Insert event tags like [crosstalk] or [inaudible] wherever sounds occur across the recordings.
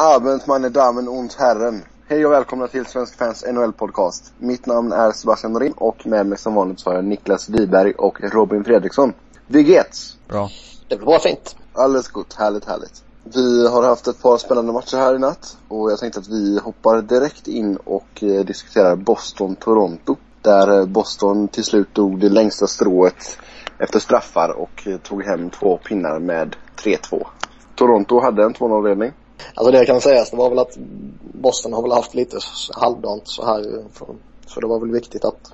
Abend meine Damen und Herren. Hej och välkomna till Svensk Fans NHL-podcast. Mitt namn är Sebastian Norin och med mig som vanligt så har jag Niklas Wiberg och Robin Fredriksson. Wie geht's? Bra. Det blir bra fint. Alldeles gott, härligt, härligt. Vi har haft ett par spännande matcher här i natt och jag tänkte att vi hoppar direkt in och eh, diskuterar Boston-Toronto. Där eh, Boston till slut tog det längsta strået efter straffar och eh, tog hem två pinnar med 3-2. Toronto hade en 2-0-ledning. Alltså det kan sägas, det var väl att Boston har väl haft lite halvdant så här. För, så det var väl viktigt att,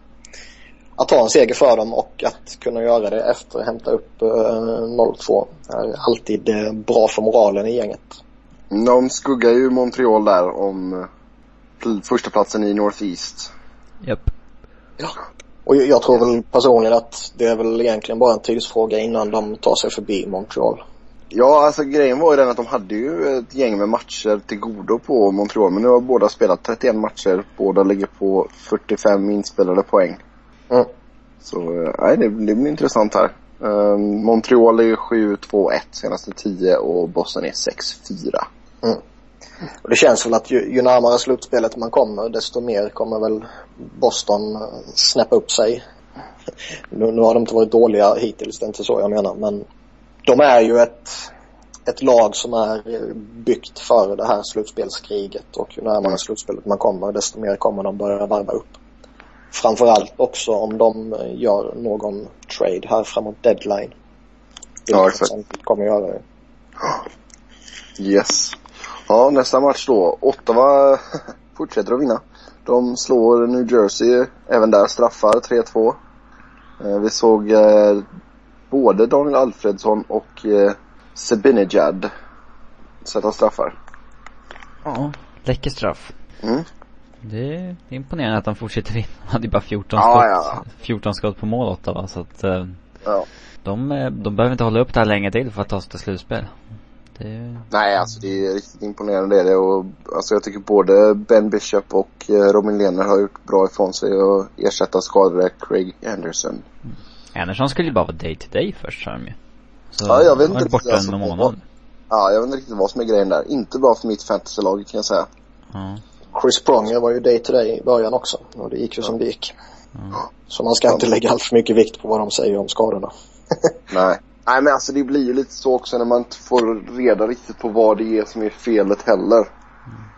att ta en seger för dem och att kunna göra det efter att hämta upp eh, 0-2. är alltid eh, bra för moralen i gänget. De skuggar ju Montreal där om eh, första platsen i Northeast. Japp. Ja. Och jag, jag tror väl personligen att det är väl egentligen bara en tidsfråga innan de tar sig förbi Montreal. Ja, alltså grejen var ju den att de hade ju ett gäng med matcher till godo på Montreal. Men nu har båda spelat 31 matcher. Båda ligger på 45 inspelade poäng. Mm. Så eh, nej, det, det blir intressant här. Eh, Montreal är ju 7-2-1 senaste 10 och Boston är 6-4. Och det känns väl att ju, ju närmare slutspelet man kommer desto mer kommer väl Boston eh, snäppa upp sig. Nu, nu har de inte varit dåliga hittills, det är inte så jag menar. Men de är ju ett, ett lag som är eh, byggt för det här slutspelskriget. Och ju närmare Mm. slutspelet man kommer desto mer kommer de börja varva upp. Framförallt också om de eh, gör någon trade här framåt deadline. Ja, exakt. de kommer göra det. Yes. Ja, nästa match då. Ottawa [laughs] fortsätter att vinna. De slår New Jersey, även där straffar, 3-2. Eh, vi såg både Daniel Alfredsson och eh, Sebinejad sätta straffar. Ja, läcker straff. Mm. Det är imponerande att de fortsätter vinna. De hade ju bara 14 Ja, skott, ja. 14 skott på mål Ottawa så att eh, Ja. de, eh, de behöver inte hålla upp det här länge till för att ta sig till slutspel. Det, Nej, alltså det är riktigt imponerande det är det och alltså jag tycker både Ben Bishop och eh, Robin Lehner har gjort bra ifrån sig och ersätta skadade Craig Anderson. Andersson skulle ju bara vara day to day först sa de ju. Så Ja, jag vet inte borta riktigt, alltså, en månad. Ja, jag vet inte riktigt vad som är grejen där. Inte bra för mitt fantasylag kan jag säga. Ja. Chris Pronger var ju day to day i början också och det gick ju som det gick. Så man ska inte lägga allt för mycket vikt på vad de säger om skadorna. [laughs] Nej. Nej men alltså det blir ju lite så också när man inte får reda riktigt på vad det är som är felet heller.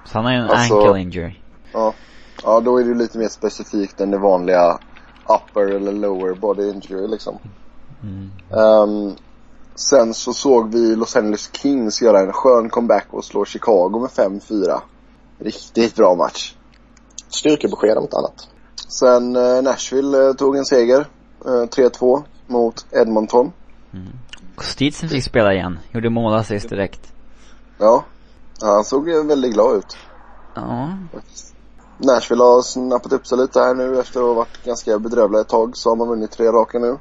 Så han har ju en Alltså- ankle injury. Ja. Ja då är det ju lite mer specifikt än det vanliga upper eller lower body injury liksom. Mm. Ehm, sen så såg vi Los Angeles Kings göra en skön comeback och slå Chicago med 5-4. Riktigt bra match. Styrkebesked om inte annat. Sen eh, Nashville eh, tog en seger. Eh, 3-2 mot Edmonton. Kostitsen fick spela igen. Gjorde målassist direkt. Ja. Han såg väldigt glad ut. Ja. Nashville har snappat upp sig lite här nu efter att ha varit ganska bedrövliga ett tag så har man vunnit tre raka nu.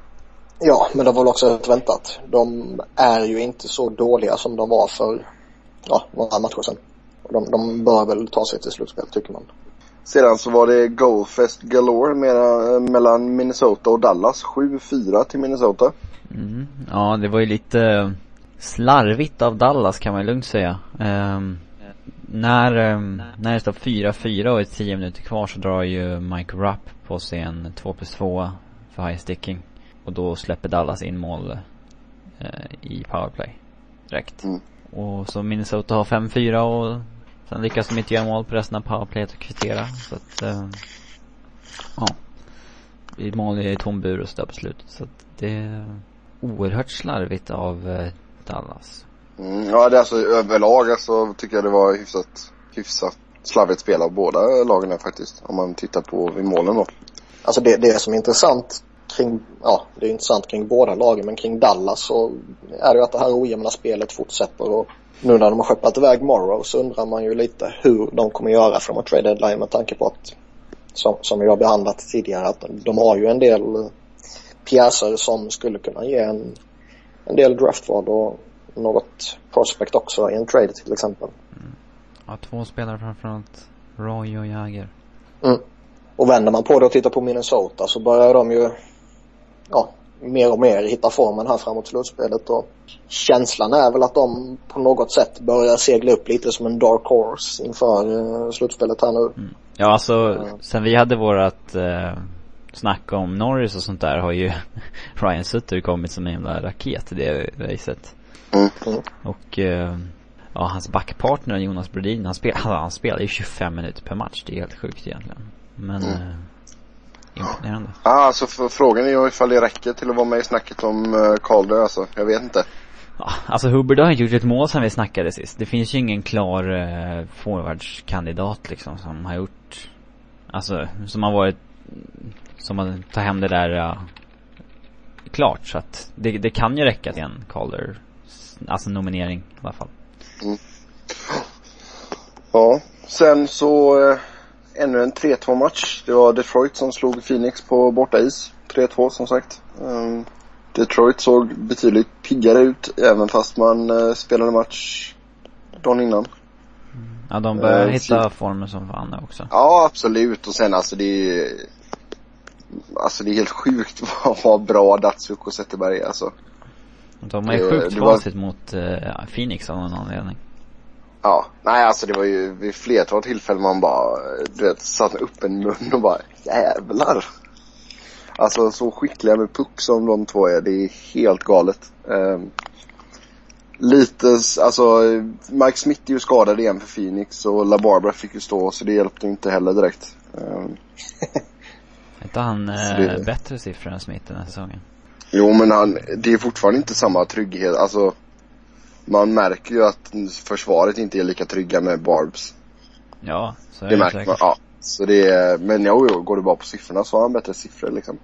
Ja, men det var väl också rätt väntat. De är ju inte så dåliga som de var för, ja, några matcher sedan. De, de bör väl ta sig till slutspel tycker man. Sedan så var det goalfest galore mera, eh, mellan Minnesota och Dallas. 7-4 till Minnesota. Mm. Ja, det var ju lite slarvigt av Dallas kan man ju lugnt säga. Ehm, när, ehm, när det står 4-4 och är 10 minuter kvar så drar ju Mike Rapp på sig en 2 plus 2 för high sticking. Och då släpper Dallas in mål eh, i powerplay direkt. Mm. Och så Minnesota har 5-4 och sen lyckas de inte göra mål på resten av powerplayet och kvittera. Så att, eh, ja. Är mål i tom bur och sådär på slutet. Så att det är oerhört slarvigt av eh, Dallas. Mm, ja, det är alltså överlag alltså, tycker jag det var hyfsat, hyfsat slarvigt spel av båda lagen här faktiskt. Om man tittar på i målen då. Alltså det, det som är intressant kring, ja, det är intressant kring båda lagen men kring Dallas så är det ju att det här ojämna spelet fortsätter och nu när de har skeppat iväg Morrow så undrar man ju lite hur de kommer göra framåt trade deadline med tanke på att som, som vi har behandlat tidigare att de har ju en del pjäser som skulle kunna ge en, en del draftval och något prospect också i en trade till exempel. Ja, två spelare framförallt. Roy och Jäger. Och vänder man på det och tittar på Minnesota så börjar de ju, ja, mer och mer hittar formen här framåt slutspelet och känslan är väl att de på något sätt börjar segla upp lite som en dark horse inför uh, slutspelet här nu. Mm. Ja alltså, sen vi hade vårat uh, snack om Norris och sånt där har ju [laughs] Ryan Sutter kommit som en jävla raket i det racet. Mm. Och uh, ja, hans backpartner Jonas Brodin, han, spel, [laughs] han spelar ju 25 minuter per match. Det är helt sjukt egentligen. Men mm. Imponerande. Ja, ah, alltså frågan är ju ifall det räcker till att vara med i snacket om uh, Calder alltså. Jag vet inte. Ja, alltså Hubbard har inte gjort ett mål sen vi snackade sist. Det finns ju ingen klar uh, forwardskandidat liksom som har gjort, alltså som har varit, som har tagit hem det där uh, klart. Så att det, det kan ju räcka till en Calder, alltså nominering i alla fall. Mm. Ja, sen så uh ännu en 3-2 match. Det var Detroit som slog Phoenix på bortais. 3-2 som sagt. Um, Detroit såg betydligt piggare ut även fast man uh, spelade match dagen innan. Ja, de börjar uh, hitta formen som fan också. Ja, absolut. Och sen alltså det är Alltså det är helt sjukt [laughs] vad bra Datsuk och Zetterberg är alltså. De är ju sjukt facit var... mot uh, Phoenix av någon anledning. Ja, nej alltså det var ju vid flertal tillfällen man bara, du vet, satt med öppen mun och bara jävlar. Alltså så skickliga med puck som de två är, det är helt galet. Um, lite, alltså Mike Smith är ju skadad igen för Phoenix och LaBarbara fick ju stå så det hjälpte inte heller direkt. Um, inte han eh, bättre siffror än Smith den här säsongen? Jo men han, det är fortfarande inte samma trygghet, alltså man märker ju att försvaret inte är lika trygga med Barbs. Ja, så är det, det märker man. Ja. Så det är, men jo, jo, går det bara på siffrorna så har han bättre siffror liksom.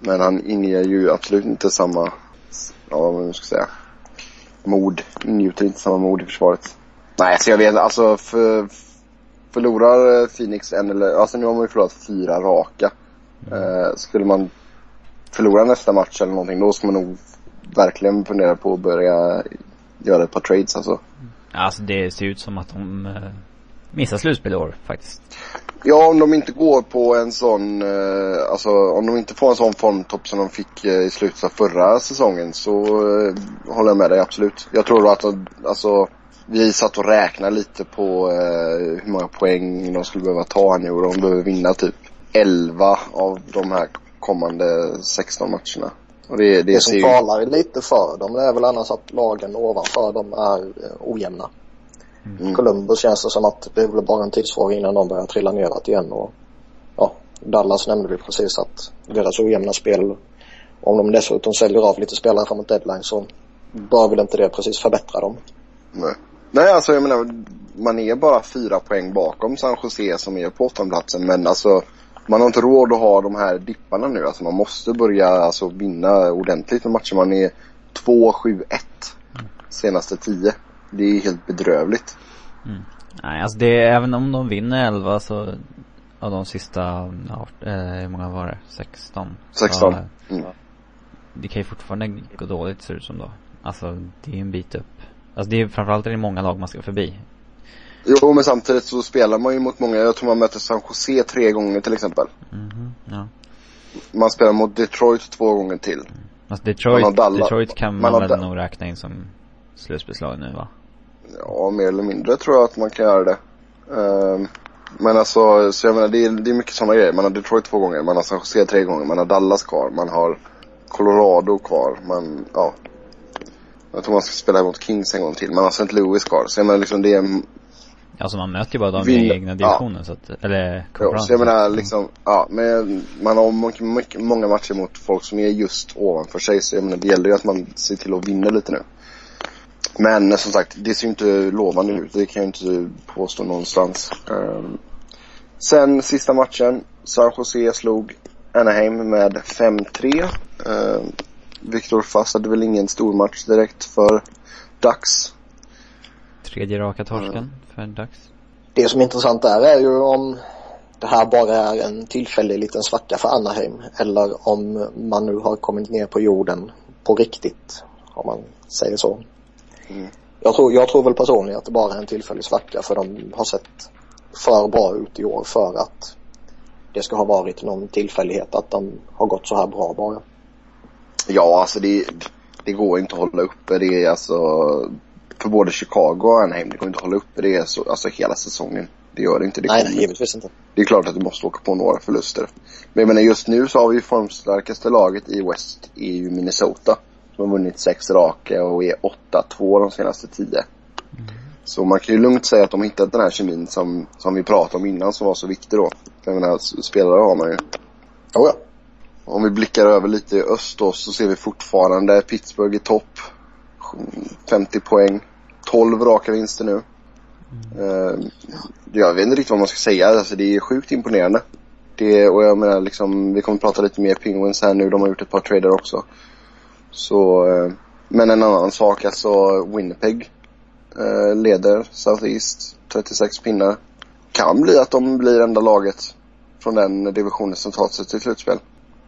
Men han inger ju absolut inte samma, ja vad man ska säga, mod. Njuter inte samma mod i försvaret. Nej, så jag vet alltså för, förlorar Phoenix en eller, alltså nu har man ju förlorat fyra raka. Mm. Eh, skulle man förlora nästa match eller någonting då ska man nog verkligen fundera på att börja göra ett par trades alltså. Alltså det ser ut som att de uh, missar slutspel i år faktiskt. Ja, om de inte går på en sån, uh, alltså om de inte får en sån formtopp som de fick uh, i slutet av förra säsongen så håller jag med dig absolut. Jag tror att, alltså vi satt och räknade lite på hur många poäng de skulle behöva ta nu och de behöver vinna typ 11 av de här kommande 16 matcherna. Och det, det, det som ju... talar lite för dem det är väl annars att lagen ovanför dem är eh, ojämna. Mm. Columbus känns det som att det är väl bara en tidsfråga innan de börjar trilla neråt igen och ja, Dallas nämnde vi precis att deras ojämna spel om de dessutom säljer av lite spelare framåt deadline så bör väl inte det precis förbättra dem. Nej. Nej, alltså jag menar, man är bara fyra poäng bakom San Jose som är på åttondeplatsen men alltså man har inte råd att ha de här dipparna nu. Alltså man måste börja alltså, vinna ordentligt med matcher. Man är 2-7-1 senaste 10. Det är helt bedrövligt. Mm. Nej, alltså det även om de vinner 11 så av de sista, ja, eh, hur många var det? 16? 16. Så, mm. Det kan ju fortfarande gå dåligt ser det ut som då. Alltså det är en bit upp. Alltså det är framförallt är det många lag man ska förbi. Jo, men samtidigt så spelar man ju mot många. Jag tror man möter San Jose tre gånger till exempel. Mm, ja. Man spelar mot Detroit två gånger till. Alltså Detroit, Detroit kan man, man väl nog räkna in som slutspelslag nu va? Ja, mer eller mindre tror jag att man kan göra det. Uh, men alltså, så jag menar det är, det är mycket sådana grejer. Man har Detroit två gånger, man har San Jose tre gånger, man har Dallas kvar, man har Colorado kvar, man, ja. Jag tror man ska spela mot Kings en gång till. Man har St. Louis kvar. Så jag menar liksom det är Alltså man möter ju bara dem i egna divisionen ja. så att, eller ja, så jag menar liksom, ja men man har mycket, många matcher mot folk som är just ovanför sig så jag menar det gäller ju att man ser till att vinna lite nu. Men som sagt, det ser ju inte lovande ut. Det kan jag inte påstå någonstans. Um, sen sista matchen, San Jose slog Anaheim med 5-3. Um, Viktor Fast hade väl ingen stor match direkt för Ducks. Tredje raka torsken. Mm för dags. Det som är intressant där är ju om det här bara är en tillfällig liten svacka för Anaheim eller om man nu har kommit ner på jorden på riktigt, om man säger så. Mm. Jag, tror, jag tror väl personligen att det bara är en tillfällig svacka för de har sett för bra ut i år för att det ska ha varit någon tillfällighet att de har gått så här bra bara. Ja, alltså det, det går inte att hålla uppe. Det är alltså för både Chicago och Anaheim. Det går inte hålla uppe det så, alltså hela säsongen. Det gör det inte. Det nej, kommer. nej, givetvis inte. Det är klart att du måste åka på några förluster. Men jag menar just nu så har vi ju formstarkaste laget i West är ju Minnesota. Som har vunnit sex raka och är 8-2 de senaste tio. Så man kan ju lugnt säga att de har hittat den här kemin som, som vi pratade om innan som var så viktig då. För Jag menar, spelare har man ju. Oh, ja. Om vi blickar över lite i öst då så ser vi fortfarande Pittsburgh i topp. 50 poäng. 12 raka vinster nu. Eh, jag vet inte riktigt vad man ska säga. Alltså det är sjukt imponerande. Det, och jag menar liksom, vi kommer prata lite mer Penguins här nu. De har gjort ett par trader också. Så, eh, men en annan sak alltså Winnipeg eh, leder Southeast 36 pinnar. Kan bli att de blir enda laget från den divisionen som tar sig till slutspel.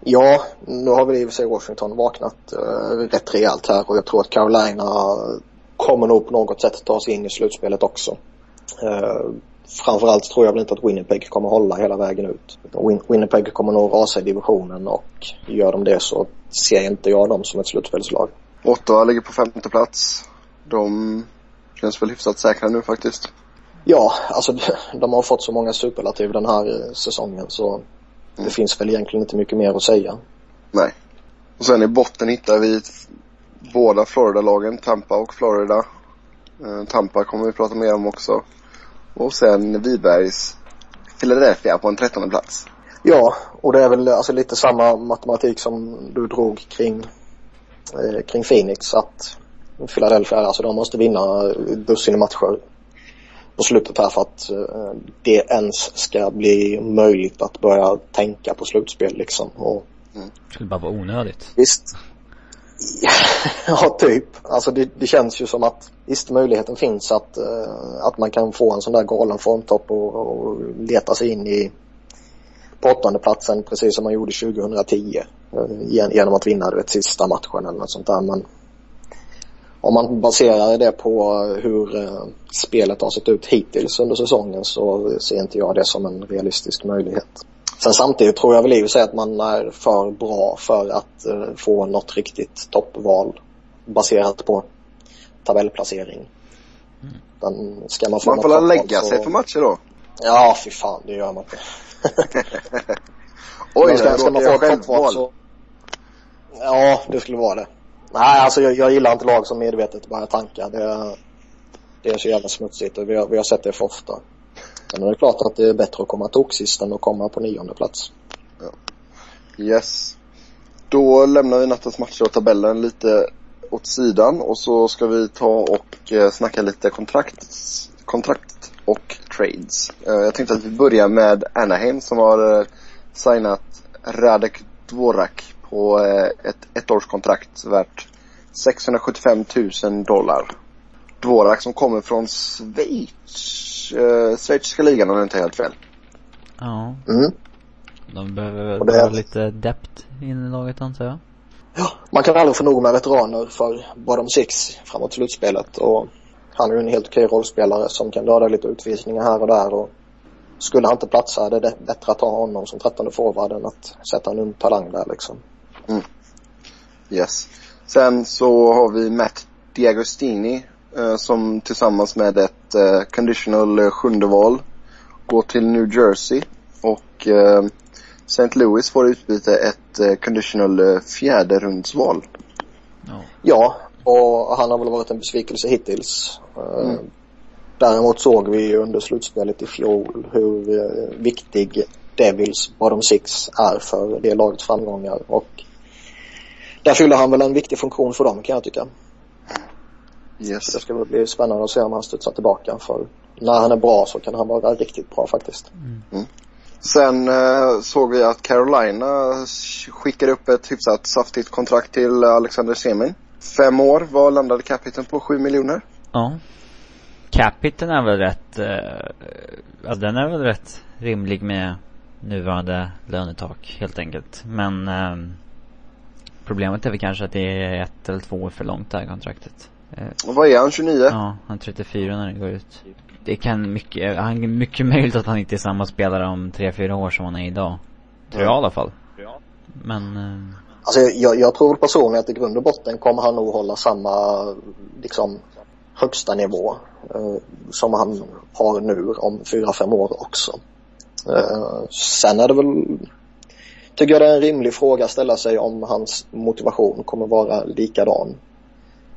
Ja, nu har väl i och för sig Washington vaknat uh, rätt rejält här och jag tror att Carolina kommer nog på något sätt ta sig in i slutspelet också. Uh, framförallt tror jag väl inte att Winnipeg kommer hålla hela vägen ut. Win Winnipeg kommer nog rasa i divisionen och gör de det så ser inte jag dem som ett slutspelslag. Ottawa ligger på femte plats. De känns väl hyfsat säkra nu faktiskt. Ja, alltså [laughs] de har fått så många superlativ den här eh, säsongen så det finns väl egentligen inte mycket mer att säga. Nej. Och sen i botten hittar vi båda Florida-lagen, Tampa och Florida. Eh, Tampa kommer vi prata mer om också. Och sen Vibergs Philadelphia på en trettonde plats. Ja, och det är väl alltså lite samma matematik som du drog kring, eh, kring Phoenix att Philadelphia, alltså de måste vinna dussin matcher på slutet här för att eh, det ens ska bli möjligt att börja tänka på slutspel liksom. Och Det skulle bara vara onödigt. visst, [laughs] ja typ. Alltså det, det känns ju som att visst möjligheten finns att, eh, att man kan få en sån där galen formtopp och, och leta sig in i på åttonde platsen precis som man gjorde 2010. Eh, gen- Genom att vinna du vet, sista matchen eller något sånt där. Men om man baserar det på hur eh, spelet har sett ut hittills under säsongen så ser inte jag det som en realistisk möjlighet. Sen samtidigt tror jag väl i och sig att man är för bra för att eh, få något riktigt toppval baserat på tabellplacering. Den, ska man få Man får väl lägga så- sig för matcher då. Ja, fy fan, det gör man inte. [laughs] Oj, ska, ska man få självval. så... Ja, det skulle vara det. Nej, alltså jag, jag gillar inte lag som medvetet börjar tanka. Det, är- det är så jävla smutsigt och vi har, vi har sett det för ofta. Men det är klart att det är bättre att komma toksist än att komma på nionde plats. Yes. Då lämnar vi nattens matcher och tabellen lite åt sidan och så ska vi ta och eh, snacka lite kontrakt, kontrakt och trades. Eh, jag tänkte att vi börjar med Anaheim som har eh, signat Radek Dvorak på eh, ett ettårskontrakt värt 675 000 dollar. Dvorak som kommer från Schweiz, eh, schweiziska ligan om jag inte helt fel. Ja, Mm. de behöver väl det- lite depth in i laget antar jag. Man kan aldrig få nog med veteraner för bottom six framåt slutspelet och han är ju en helt okej rollspelare som kan döda lite utvisningar här och där och skulle han inte platsa är det bättre att ha honom som trettonde forward än att sätta en ung talang där liksom. Yes. Sen så har vi Matt Diagostini som tillsammans med ett eh, conditional eh, sjunde val går till New Jersey och eh, St. Louis får utbyte ett eh, conditional eh, fjärde rundsval. Ja. Ja, och han har väl varit en besvikelse hittills. Eh, Mm. Däremot såg vi ju under slutspelet i fjol hur eh, viktig Devils bottom six är för det lagets framgångar och där fyller han väl en viktig funktion för dem kan jag tycka. Yes. det ska bli spännande att se om han studsar tillbaka för när han är bra så kan han vara riktigt bra faktiskt. Sen eh, såg vi att Carolina skickade upp ett hyfsat saftigt kontrakt till Alexander Semin. Fem år, vad landade capiten på? Sju miljoner? Ja. Capiten är väl rätt, eh, ja den är väl rätt rimlig med nuvarande lönetak helt enkelt. Men ehm, problemet är väl kanske att det är ett eller två år för långt det här kontraktet. Eh, Och vad är han? 29? ja, han är 34 när det går ut. Det kan mycket, han är mycket möjligt att han inte är samma spelare om tre fyra år som han är idag. Tror jag i alla fall. Men, eh, Alltså jag, jag tror personligen att i grund och botten kommer han nog hålla samma liksom högsta nivå eh, som han har nu om fyra fem år också. Eh, sen är det väl, tycker jag det är en rimlig fråga att ställa sig om hans motivation kommer vara likadan.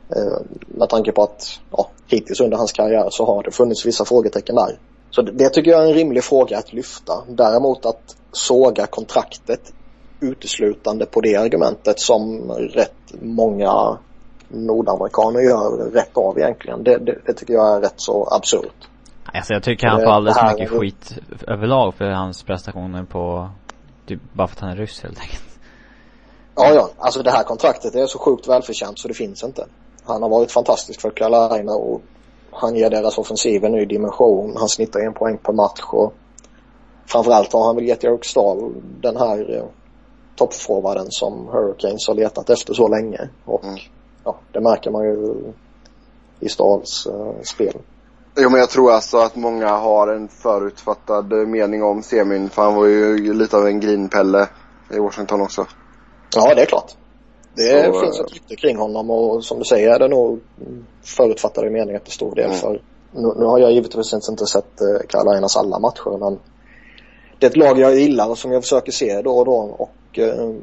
Eh, med tanke på att ja, hittills under hans karriär så har det funnits vissa frågetecken där. Så det, det tycker jag är en rimlig fråga att lyfta. Däremot att såga kontraktet uteslutande på det argumentet som rätt många nordamerikaner gör rätt av egentligen. Det, det, det tycker jag är rätt så absurt. Alltså jag tycker han får alldeles för mycket skit överlag för hans prestationer på, typ bara för att han är ryss helt enkelt. Ja, ja. Alltså det här kontraktet är så sjukt välförtjänt så det finns inte. Han har varit fantastisk för Carolina och han ger deras offensiv en ny dimension. Han snittar en poäng per match och framförallt har han väl gett Eric Stahl den här eh, toppforwarden som Hurricanes har letat efter så länge. Och mm. ja, det märker man ju i Stahls uh, spel. Jo men jag tror alltså att många har en förutfattad mening om semin för han var ju lite av en grinpelle i Washington också. Ja det är klart. Det så, finns ett rykte kring honom och som du säger är det nog förutfattade meningar till stor del mm. för nu, nu, har jag givetvis inte sett Carolinas alla matcher men det är ett lag jag gillar och som jag försöker se då och då och uh,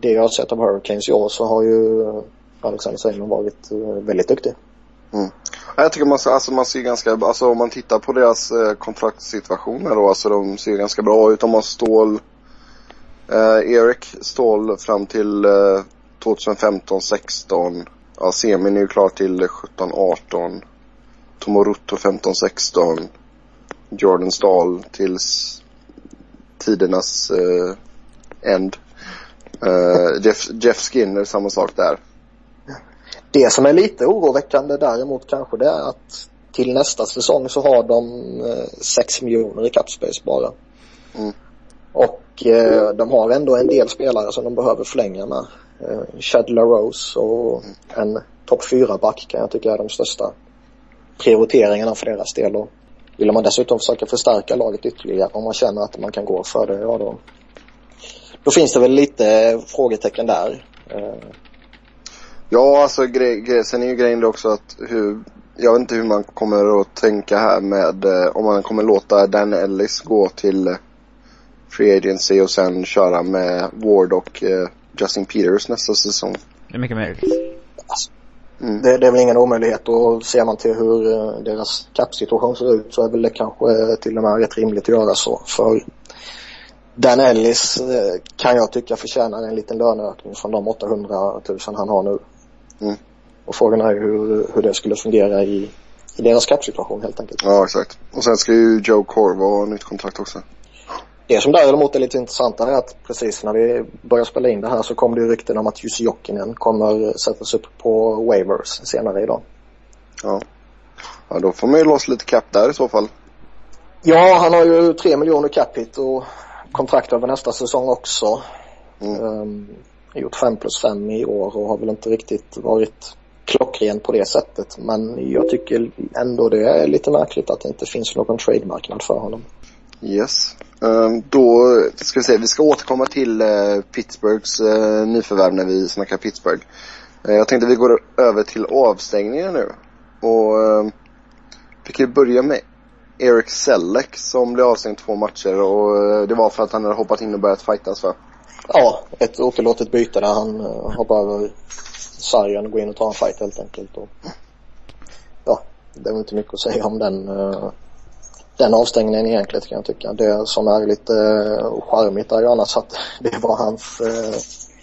det jag har sett av Hurricanes i år så har ju Alexander Simon varit uh, väldigt duktig. Mm. Jag tycker man, alltså man ser ganska, alltså om man tittar på deras eh, kontraktssituationer då, alltså de ser ganska bra ut. De har Stål, eh, Erik Stål fram till eh, 2015-16. Ja, semin är ju klar till 17-18. Tomorutto 15-16. Jordan Stahl tills tidernas eh, end. Uh, Jeff, Jeff Skinner, samma sak där. Det som är lite oroväckande däremot kanske det är att till nästa säsong så har de eh, 6 miljoner i capspace bara. Mm. Och eh, de har ändå en del spelare som de behöver förlänga med. Eh, Chad LaRose och en topp 4-back kan jag tycka är de största prioriteringarna för deras del. Och vill man dessutom försöka förstärka laget ytterligare om man känner att man kan gå för det, ja då, då finns det väl lite frågetecken där. Eh, Ja, alltså grej, grej, sen är ju grejen också att hur, jag vet inte hur man kommer att tänka här med eh, om man kommer låta Dan Ellis gå till eh, Free Agency och sen köra med Ward och eh, Justin Peters nästa säsong. Det är mycket möjligt. Alltså, mm. det, det, är väl ingen omöjlighet och ser man till hur uh, deras capsituation ser ut så är väl det kanske till och med rätt rimligt att göra så. För Dan Ellis uh, kan jag tycka förtjänar en liten löneökning från de 800 000 han har nu. Mm. Och frågan är hur, hur det skulle fungera i, i deras kappsituation helt enkelt. Ja, exakt. Och sen ska ju Joe Corvo ha nytt kontrakt också. Det som däremot är lite intressant är att precis när vi börjar spela in det här så kom det ju rykten om att Jussi Jokinen kommer sättas upp på waivers senare idag. Ja. Ja, då får man ju loss lite cap där i så fall. Ja, han har ju tre miljoner cap hit och kontrakt över nästa säsong också. Mm. Um, gjort 5 plus 5 i år och har väl inte riktigt varit klockren på det sättet. Men jag tycker ändå det är lite märkligt att det inte finns någon trademarknad för honom. Yes. Ehm, då ska vi se, vi ska återkomma till eh, Pittsburghs eh, nyförvärv när vi snackar Pittsburgh. Eh, jag tänkte vi går över till avstängningen nu. Och ehm, vi kan ju börja med Eric Selleck som blev avstängd två matcher och det var för att han hade hoppat in och börjat fightas va? Ja, ett otillåtet byte där han hoppar över sargen och går in och tar en fight helt enkelt. Och, ja, det är väl inte mycket att säga om den, den avstängningen egentligen kan jag tycka. Det som är lite uh, charmigt är ju annars att det var hans uh,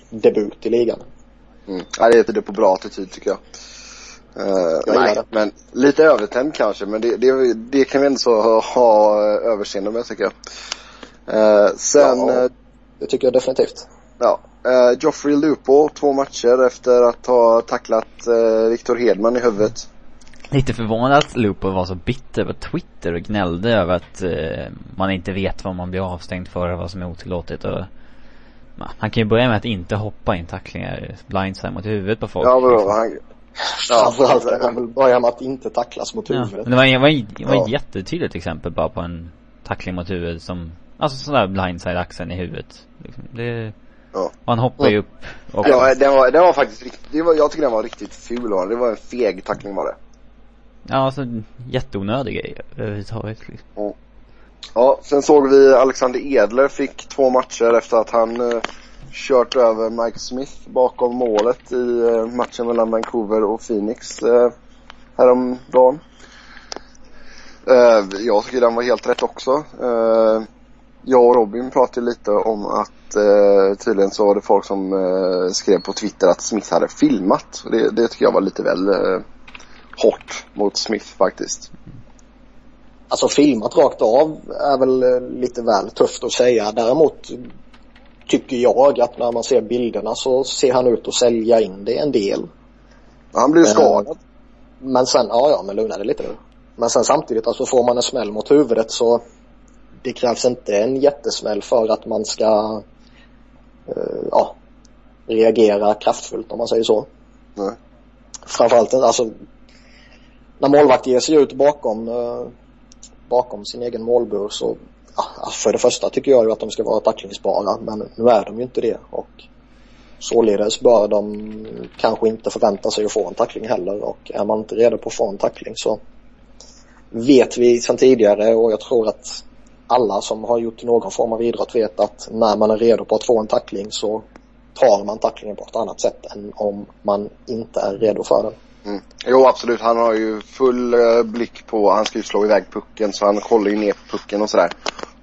debut i ligan. Mm. Ja, det är det på bra attityd tycker jag. Uh, nej, det. men lite övertänd kanske. Men det, det, det kan vi ändå ha, ha överseende med tycker jag. Uh, sen ja. Det tycker jag definitivt. Ja. Uh, Joffrey Lupo, två matcher efter att ha tacklat Victor Hedman i huvudet. Lite förvånad att Lupo var så bitter på Twitter och gnällde över att uh, man inte vet vad man blir avstängd för och vad som är otillåtet och han kan ju börja med att inte hoppa in tacklingar blindside mot huvudet på folk. Ja, vadå? Han... Ja, framförallt kan han väl börja med att inte tacklas mot huvudet. Ja, men det var, det var, det var ja. ett jättetydligt exempel bara på en tackling mot huvudet som Alltså sån där blindside axeln i huvudet. Liksom. Det... Ja. Och han hoppar ju upp också. Ja, den var, den var faktiskt riktigt, var, jag tycker den var riktigt ful var. Det var en feg tackling var det. Ja, alltså jätteonödig grej överhuvudtaget liksom. Mm. Ja, sen såg vi Alexander Edler fick två matcher efter att han eh, kört över Mike Smith bakom målet i eh, matchen mellan Vancouver och Phoenix eh, häromdagen. Eh, jag tycker den var helt rätt också. Eh, jag och Robin pratade lite om att eh, tydligen så var det folk som eh, skrev på Twitter att Smith hade filmat. Det, det tycker jag var lite väl eh, hårt mot Smith faktiskt. Alltså filmat rakt av är väl eh, lite väl tufft att säga. Däremot tycker jag att när man ser bilderna så ser han ut att sälja in det en del. Han ju Eh, skadad. Men sen, ja ja men lugna dig lite nu. Men sen samtidigt alltså får man en smäll mot huvudet så det krävs inte en jättesmäll för att man ska eh, ja, reagera kraftfullt om man säger så. Nej. Framförallt alltså när målvakt ger sig ut bakom eh, bakom sin egen målbur så ja, alltså för det första tycker jag ju att de ska vara tacklingsbara men nu är de ju inte det och således bör de kanske inte förvänta sig att få en tackling heller och är man inte redo på att få en tackling så vet vi sedan tidigare och jag tror att alla som har gjort någon form av idrott vet att när man är redo på att få en tackling så tar man tacklingen på ett annat sätt än om man inte är redo för den. Mm. Jo absolut, han har ju full eh, blick på, han ska ju slå iväg pucken så han kollar ju ner på pucken och sådär.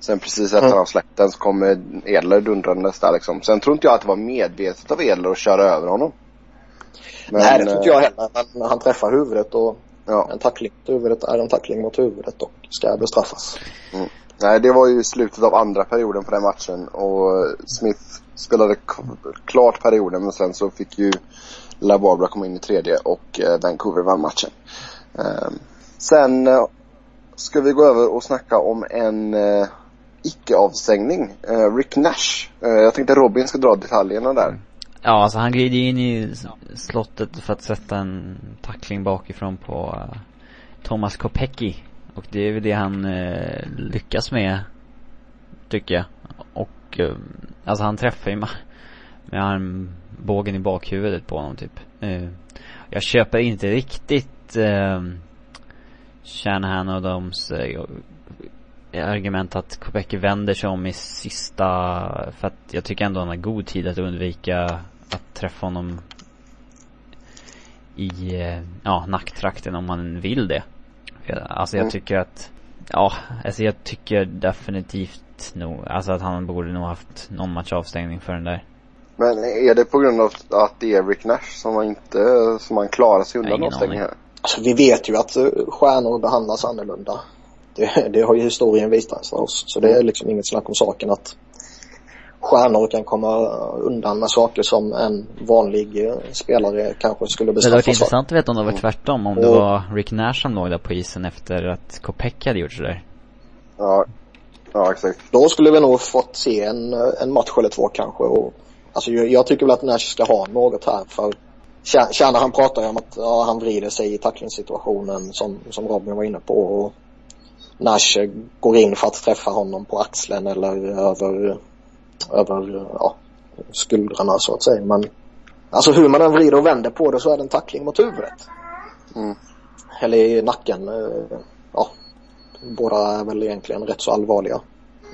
Sen precis efter Mm. han släppt den så kommer Edler dundrandes där liksom. Sen tror inte jag att det var medvetet av Edler att köra över honom. Men, Nej det tror inte eh, jag heller men han träffar huvudet och Ja, en tackling mot huvudet är en tackling mot huvudet och ska bestraffas. nej det var ju slutet av andra perioden på den matchen och Smith spelade klart perioden men sen så fick ju La Barbara kom in i tredje och eh, Vancouver vann matchen. Ehm, sen eh, ska vi gå över och snacka om en eh, icke-avstängning. Rick Nash. Jag tänkte Robin ska dra detaljerna där. Mm. Ja, alltså han glider in i slottet för att sätta en tackling bakifrån på Thomas Kopecki. Och det är väl det han lyckas med, tycker jag. Och, alltså han träffar ju med armbågen i bakhuvudet på honom typ. Eh, jag köper inte riktigt eh, Shanahan och dems eh, argument att Kopecky vänder sig om i sista, för att jag tycker ändå han har god tid att undvika att träffa honom i, eh, ja, nacktrakten om man vill det. Alltså jag Mm. tycker att, ja, alltså jag tycker definitivt nog, alltså att han borde nog haft någon match avstängning för den där. Men är det på grund av att det är Rick Nash som man inte, som man klarar sig undan avstängning här? Alltså, vi vet ju att eh, stjärnor behandlas annorlunda. Det, det har ju historien visat för oss. Så det är liksom inget snack om saken att stjärnor kan komma undan med saker som en vanlig eh, spelare kanske skulle Det hade varit bestraffas för. intressant att veta om det var tvärtom, om det Och- var Rick Nash som låg där på isen efter att Kopecky hade gjort sådär. Ja, ja exakt. Då skulle vi nog fått se en, en match eller två kanske. Och, alltså, jag, jag tycker väl att Nash ska ha något här för Tjär- Tjärna han pratar ju om att ja, han vrider sig i tacklingssituationen som, som Robin var inne på. Och Nash går in för att träffa honom på axeln eller över, över ja, skuldrarna så att säga. Men alltså hur man än vrider och vänder på det så är det en tackling mot huvudet. Mm. Eller i nacken. eh, Ja, båda är väl egentligen rätt så allvarliga.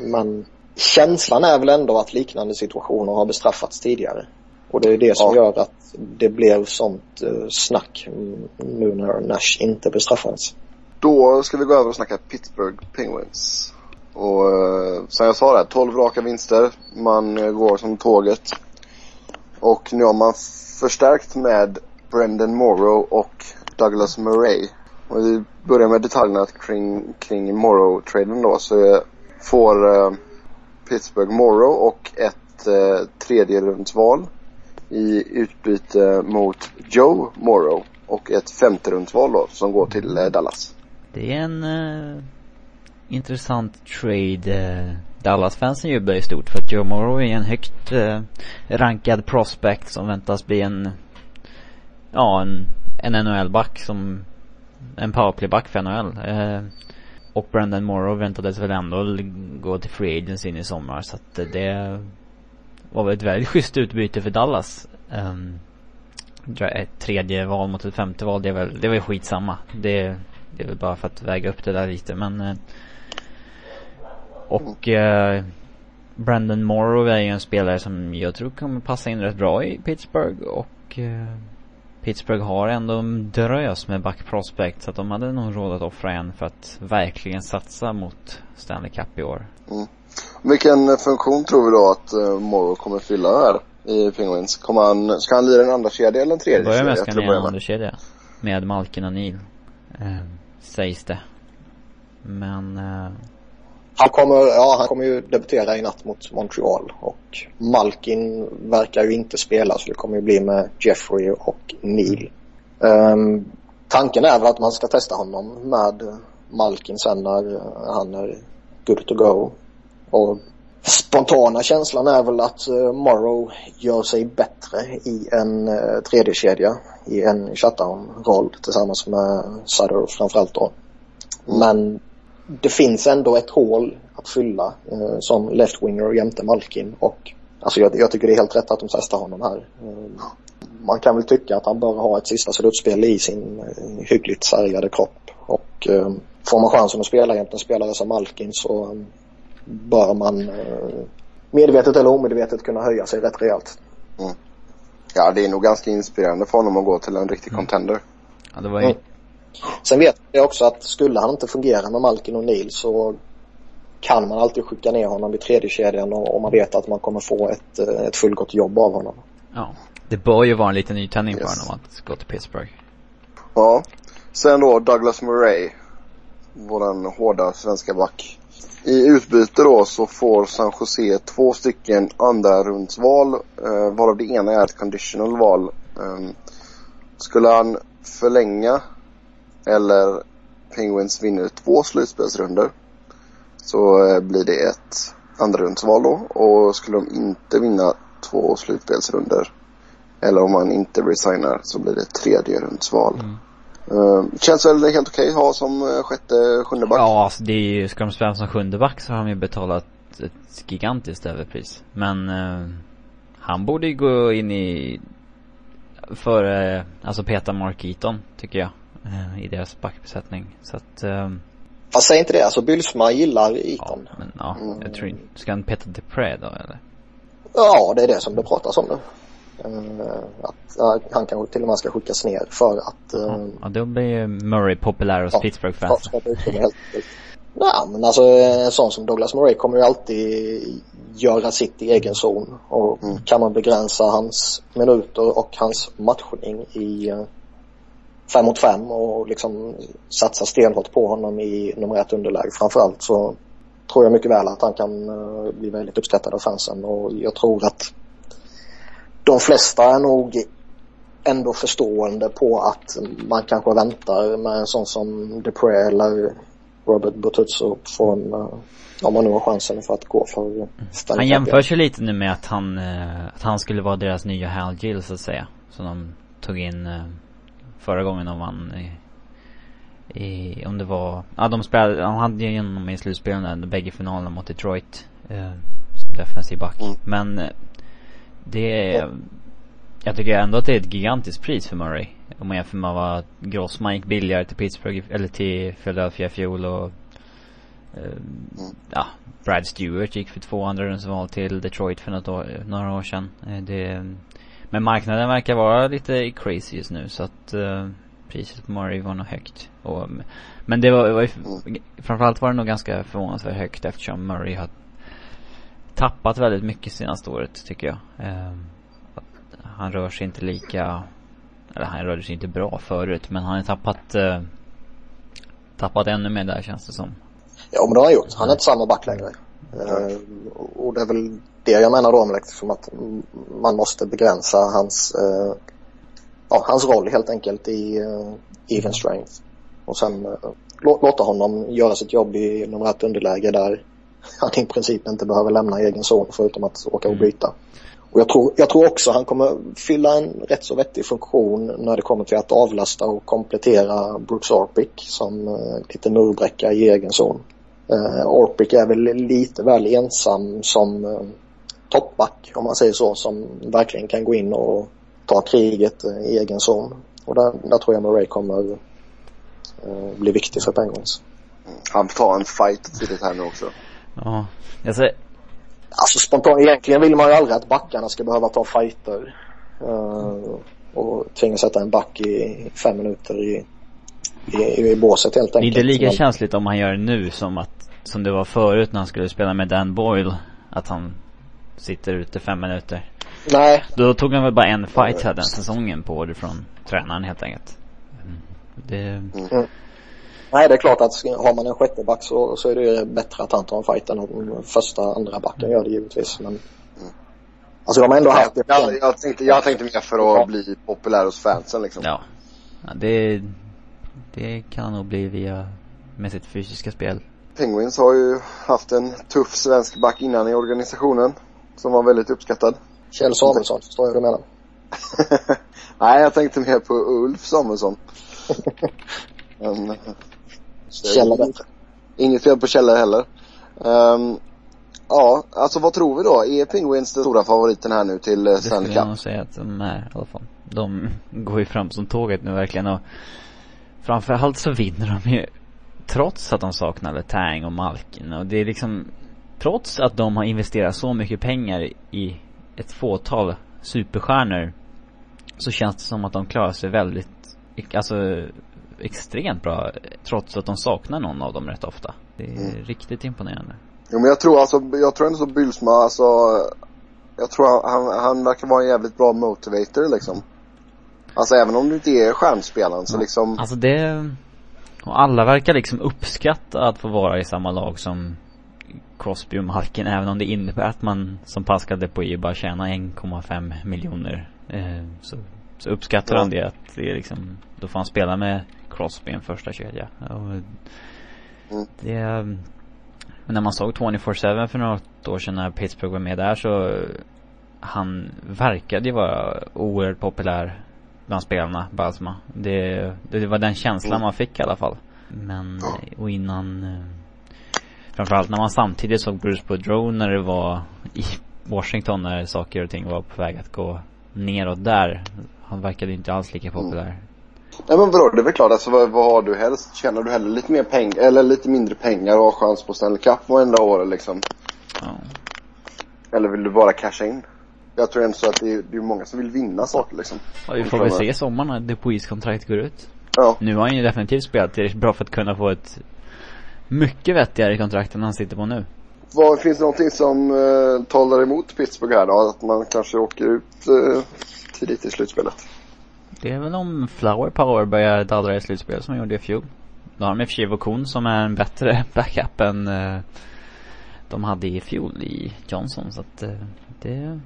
Men känslan är väl ändå att liknande situationer har bestraffats tidigare. Och det är det som Ja. gör att det blev sånt eh, snack nu när Nash inte bestraffades. Då ska vi gå över och snacka Pittsburgh Penguins. Och eh, som jag sa där, 12 raka vinster. Man eh, går som tåget. Och nu har man förstärkt med Brendan Morrow och Douglas Murray. Och vi börjar med detaljerna kring, kring Morrow-traden då. Så får Pittsburgh Morrow och ett eh, tredje rundsval i utbyte mot Joe Morrow och ett femte rundsval då som går till eh, Dallas. Det är en eh, intressant trade. Eh, Dallas-fansen jublar ju stort för att Joe Morrow är en högt eh, rankad prospect som väntas bli en, ja en, en NHL-back som, en powerplay-back för NHL. Eh, och Brandon Morrow väntades väl ändå gå till free agency in i sommar så att eh, det, var väl ett väldigt schysst utbyte för Dallas. Um, ett tredje val mot ett femte val, det är väl, det är väl skitsamma. Det, det är väl bara för att väga upp det där lite men eh, Och uh, Brandon Morrow är ju en spelare som jag tror kommer passa in rätt bra i Pittsburgh och uh, Pittsburgh har ändå en drös med back prospect så att de hade nog råd att offra en för att verkligen satsa mot Stanley Cup i år. Mm. Vilken funktion tror vi då att uh, Morrow kommer fylla här i Penguins? Kommer han, ska han lira en andra kedja eller en tredje kedja? Börjar med ska han lira en andra kedja Med Malkin och Neil. Uh, sägs det. Men uh, han kommer, ja, han kommer ju debutera i natt mot Montreal och Malkin verkar ju inte spela så det kommer ju bli med Jeffrey och Neil. Um, tanken är väl att man ska testa honom med Malkin sen när han är good to go. Och spontana känslan är väl att eh, Morrow gör sig bättre i en uh, tredje kedja i en shutdown-roll tillsammans med Sutter framförallt då. Men det finns ändå ett hål att fylla eh, som left-winger jämte Malkin och alltså jag, jag, tycker det är helt rätt att de testar honom här. Eh, man kan väl tycka att han bör ha ett sista slutspel i sin eh, hyggligt sargade kropp och eh, får man chansen att spela jämte en spelare som Malkin så um, bör man eh, medvetet eller omedvetet kunna höja sig rätt rejält. Mm. Ja, det är nog ganska inspirerande för honom att gå till en riktig mm. contender. Ja, det var ju, mm. Sen vet jag också att skulle han inte fungera med Malkin och Neil så kan man alltid skicka ner honom i tredje kedjan och, och man vet att man kommer få ett, eh, ett fullgott jobb av honom. Ja. Det bör ju vara en liten nytändning yes. för honom att gå till Pittsburgh. Ja. Sen då Douglas Murray. Våran hårda svenska back. I utbyte då så får San Jose två stycken andra rundsval eh, varav det ena är ett conditional val. Eh, skulle han förlänga eller Penguins vinner två slutspelsrunder så eh, blir det ett andrarumsval då. Och skulle de inte vinna två slutspelsrunder eller om man inte resignar så blir det tredje rundsval. Mm. Uh, känns väl helt okej okay, att ha som uh, sjätte, sjunde back? Ja, alltså det är ju, ska de spela som sjunde back så har de ju betalat ett gigantiskt överpris. Men uh, han borde ju gå in i, för, uh, alltså peta Mark Eaton, tycker jag eh, i deras backbesättning. Så att... Eh, Fast säg inte det, alltså Bylsma gillar Eton. Ja, men ja, mm. jag tror inte, ska han peta Depré då eller? Ja, det är det som det pratas om nu. Uh, att han kanske till och med ska skickas ner för att... Uh, ja, då blir ju Murray populär hos ja, Pittsburgh-fans. Nej, men alltså en sån som Douglas Murray kommer ju alltid göra sitt i egen zon. Och mm. kan man begränsa hans minuter och hans matchning i fem mot fem och liksom satsa stenhårt på honom i nummer ett underläge framförallt så tror jag mycket väl att han kan uh, bli väldigt uppskattad av fansen och jag tror att de flesta är nog ändå förstående på att man kanske väntar med en sån som Dupre eller Robert Botuzzo från, uh, om man nu har chansen för att gå för mm. Han jämförs ju lite nu med att han, uh, att han skulle vara deras nya Hal Gill så att säga. Som de tog in förra gången de vann i, i, om det var, ja de spelade, de hade ju genom i slutspelen bägge finalerna mot Detroit. Eh, som defensiv back. Mm. Men eh, det är, jag tycker ändå att det är ett gigantiskt pris för Murray. Om man jämför med vad Grossman gick billigare till Pittsburgh, eller till Philadelphia fjol och eh, mm. ja, Brad Stewart gick för två andra rundsval till Detroit för något år, några år sedan. Eh, det, men marknaden verkar vara lite crazy just nu så att uh, priset på Murray var nog högt. Och, men det var, var ju, framförallt var det nog ganska förvånansvärt högt eftersom Murray har tappat väldigt mycket senaste året tycker jag. Uh, han rör sig inte lika, eller han rörde sig inte bra förut men han har tappat, uh, tappat ännu mer där känns det som. Ja men det har han gjort. Han är inte samma back längre. Uh, och det är väl det jag menar då liksom att man måste begränsa hans, uh, ja, hans roll helt enkelt i uh, even strength. Och sen uh, låta honom göra sitt jobb i nummer ett underläge där han i princip inte behöver lämna egen zon förutom att åka och mm. byta. Och jag tror, jag tror också han kommer fylla en rätt så vettig funktion när det kommer till att avlasta och komplettera Brooks Orpik som uh, lite murbräcka i egen zon. Uh, Orpik är väl lite väl ensam som uh, toppback om man säger så som verkligen kan gå in och ta kriget i egen zon. Och där, där tror jag Murray kommer eh, bli viktig för Penguins. Han får ta en fight tidigt här nu också. Ja, jag säger, Alltså spontant, egentligen vill man ju aldrig att backarna ska behöva ta fighter. Uh, och tvinga sätta en back i fem minuter i, i, i båset helt det är enkelt. lika Men- känsligt om han gör det nu som att, som det var förut när han skulle spela med Dan Boyle. Att han sitter ute fem minuter. Nej, Då tog han väl bara en fight här den säsongen på order från tränaren helt enkelt. Mm. Det, nej, det är klart att har man en sjätte back så, så är det bättre att han tar en fight än om första, andra backen gör det givetvis. Men, alltså de har ändå haft det. Jag, jag, tänkte, jag tänkte mer för att bli populär hos fansen liksom. ja. ja det, det kan nog bli via, med sitt fysiska spel. Penguins har ju haft en tuff svensk back innan i organisationen. Som var väldigt uppskattad. Kjell Samuelsson, förstår jag vad du menar. [laughs] Nej, jag tänkte mer på Ulf Samuelsson. [laughs] Men, eh, Kjell är bättre. Inget fel på Kjell heller. Ehm, ja, alltså vad tror vi då? Är Penguins den stora favoriten här nu till eh, Det Stanley skulle jag Cup? nog säga att de är i alla fall. De går ju fram som tåget nu verkligen och framförallt så vinner de ju trots att de saknar Letang och Malkin och det är liksom trots att de har investerat så mycket pengar i ett fåtal superstjärnor så känns det som att de klarar sig väldigt, alltså extremt bra trots att de saknar någon av dem rätt ofta. Det är Mm. riktigt imponerande. Jo men jag tror alltså, jag tror ändå så Bylsma alltså Jag tror han, han verkar vara en jävligt bra motivator liksom. Alltså även om du inte är stjärnspelaren så liksom Alltså det, och alla verkar liksom uppskatta att få vara i samma lag som Crosby och Malkin även om det innebär att man som Pascal Depoy bara tjänar 1,5 miljoner. Eh, så, så uppskattar Ja. de det att det är liksom, då får han spela med Crosby i en första kedja. Och Mm. det, men när man såg 24-7 för något år sedan när Pittsburgh var med där så han verkade ju vara oerhört populär bland spelarna, Basma. Det, det var den känslan Mm. man fick i alla fall. Men, och innan eh, Framförallt när man samtidigt såg Bruce Boudreau när det var i Washington när saker och ting var på väg att gå neråt där. Han verkade inte alls lika populär. Nej men vadå, det är väl klart alltså vad, vad har du helst? Tjänar du hellre lite mer pengar, eller lite mindre pengar och har chans på Stanley Cup varenda år liksom? Ja. Eller vill du bara casha in? Jag tror ändå så att det är, det är många som vill vinna saker liksom. Ja, vi får väl se i sommar när Depois kontrakt går ut. Ja. Nu har han ju definitivt spelat tillräckligt bra för att kunna få ett mycket vettigare kontrakt än han sitter på nu. Vad, finns det någonting som eh, talar emot Pittsburgh här då? Att man kanske åker ut eh, tidigt i slutspelet? Det är väl om Flower Power börjar dallra i slutspel som de gjorde i fjol. Då har de i och för sig Vokun som är en bättre [laughs] backup än eh, de hade i fjol i Johnson så att eh, det,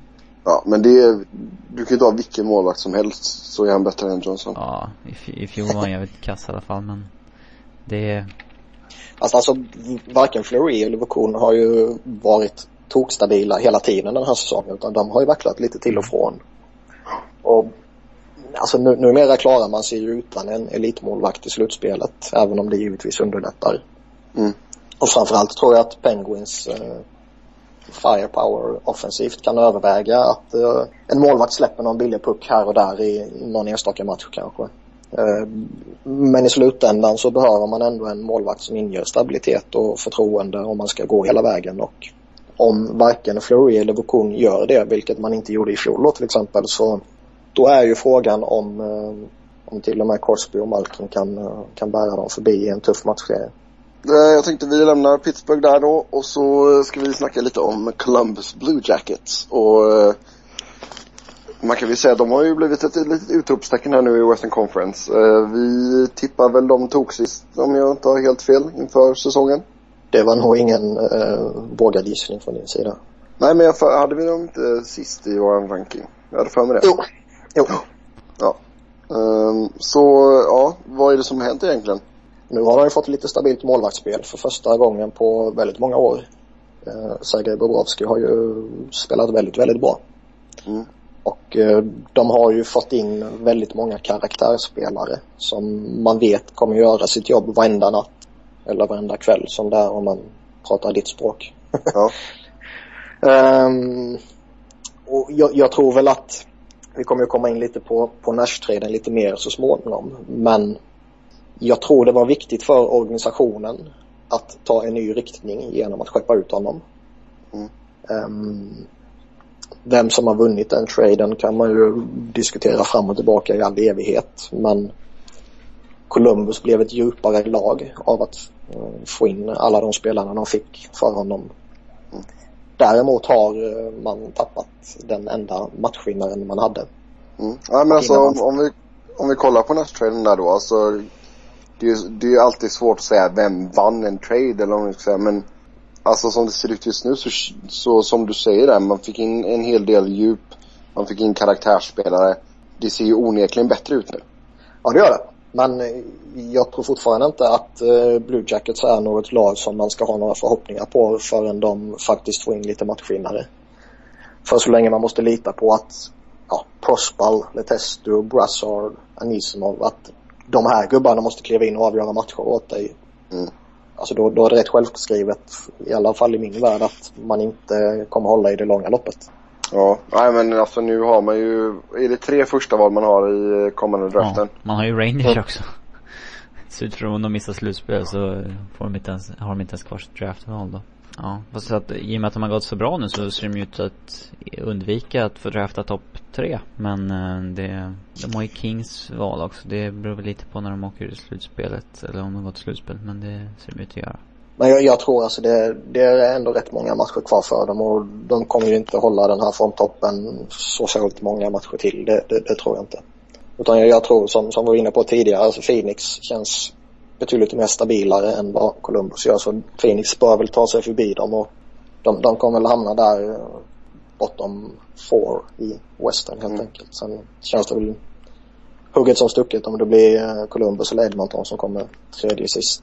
Ja, men det är, du kan ju ta vilken målvakt som helst så är han bättre än Johnson. ja, i, i fjol var han jävligt kass i alla fall men det, Alltså, alltså varken Fleury eller Vokun har ju varit tokstabila hela tiden den här säsongen utan de har ju vacklat lite till och från. Och alltså nu, numera klarar man sig ju utan en elitmålvakt i slutspelet även om det givetvis underlättar. Mm. Och framförallt tror jag att Penguins eh, firepower offensivt kan överväga att eh, en målvakt släpper någon billig puck här och där i, i någon enstaka match kanske. Ehm, men i slutändan så behöver man ändå en målvakt som inger stabilitet och förtroende om man ska gå hela vägen och om varken Flury eller Vokun gör det, vilket man inte gjorde i fjol till exempel, så då är ju frågan om, eh, om till och med Crosby och Malkin kan, eh, kan bära dem förbi i en tuff matchserie. Eh, jag tänkte vi lämnar Pittsburgh där då och så ska vi snacka lite om Columbus Blue Jackets. Och man kan väl säga att de har ju blivit ett litet utropstecken här nu i Western Conference. Eh, Vi tippar väl de tog sist om jag inte har helt fel inför säsongen. Det var nog ingen eh, vågad gissning från din sida. Nej men jag för, hade vi dem inte sist i vår ranking? Jag hade för mig det. Jo. Jo. Ja. Ehm, så ja, vad är det som har hänt egentligen? Nu har de ju fått lite stabilt målvaktsspel för första gången på väldigt många år. Eh, Sergej Bobrovski har ju spelat väldigt, väldigt bra. Mm. Och eh, de har ju fått in väldigt många karaktärsspelare som man vet kommer göra sitt jobb varenda natt. Eller varenda kväll som det är om man pratar ditt språk. Ja. [laughs] Ehm, och jag, jag, tror väl att vi kommer att komma in lite på, på Nash-traden lite mer så småningom. Men jag tror det var viktigt för organisationen att ta en ny riktning genom att skeppa ut honom. Mm. Um, vem som har vunnit den traden kan man ju diskutera fram och tillbaka i all evighet. Men Columbus blev ett djupare lag av att uh, få in alla de spelarna de fick för honom. Däremot har uh, man tappat den enda matchvinnaren man hade. Mm. Ja, men alltså om, om, vi, om vi kollar på nästtraden där då. Alltså, det, är, det är alltid svårt att säga vem vann en trade eller om vi ska säga. Men alltså som det ser ut just nu så, så som du säger där, man fick in en hel del djup. Man fick in karaktärsspelare. Det ser ju onekligen bättre ut nu. Ja det gör det. Men eh, jag tror fortfarande inte att uh, Blue Jackets är något lag som man ska ha några förhoppningar på förrän de faktiskt får in lite matchvinnare. För så länge man måste lita på att ja, Prospal, Letestu, Brassard, Anisimov, att de här gubbarna måste kliva in och avgöra matcher åt dig. Mm. Alltså då, då är det rätt självskrivet, i alla fall i min värld, att man inte kommer hålla i det långa loppet. Ja, nej men alltså nu har man ju, är det tre första val man har i kommande draften? Ja, man har ju Rangers också. [laughs] Så utifrån om de missar slutspel så får de inte ens, har de inte ens kvar sitt draftval då. Ja, fast att i och med att de har gått så bra nu så ser de ju ut att undvika att få drafta topp tre. Men eh, det, de har ju Kings val också. Det beror väl lite på när de åker i slutspelet. Eller om de går till slutspel. Men det ser de ut att göra. Men jag, jag, tror alltså det, det är ändå rätt många matcher kvar för dem och de kommer ju inte hålla den här formtoppen så särskilt många matcher till. Det, det, det tror jag inte. Utan jag, jag, tror som, som vi var inne på tidigare, alltså Phoenix känns betydligt mer stabilare än vad Columbus gör. Så Phoenix bör väl ta sig förbi dem och de, de kommer väl hamna där eh, bortom four i Western helt mm. enkelt. Sen känns det väl hugget som stucket om det blir eh, Columbus eller Edmonton som kommer tredje sist.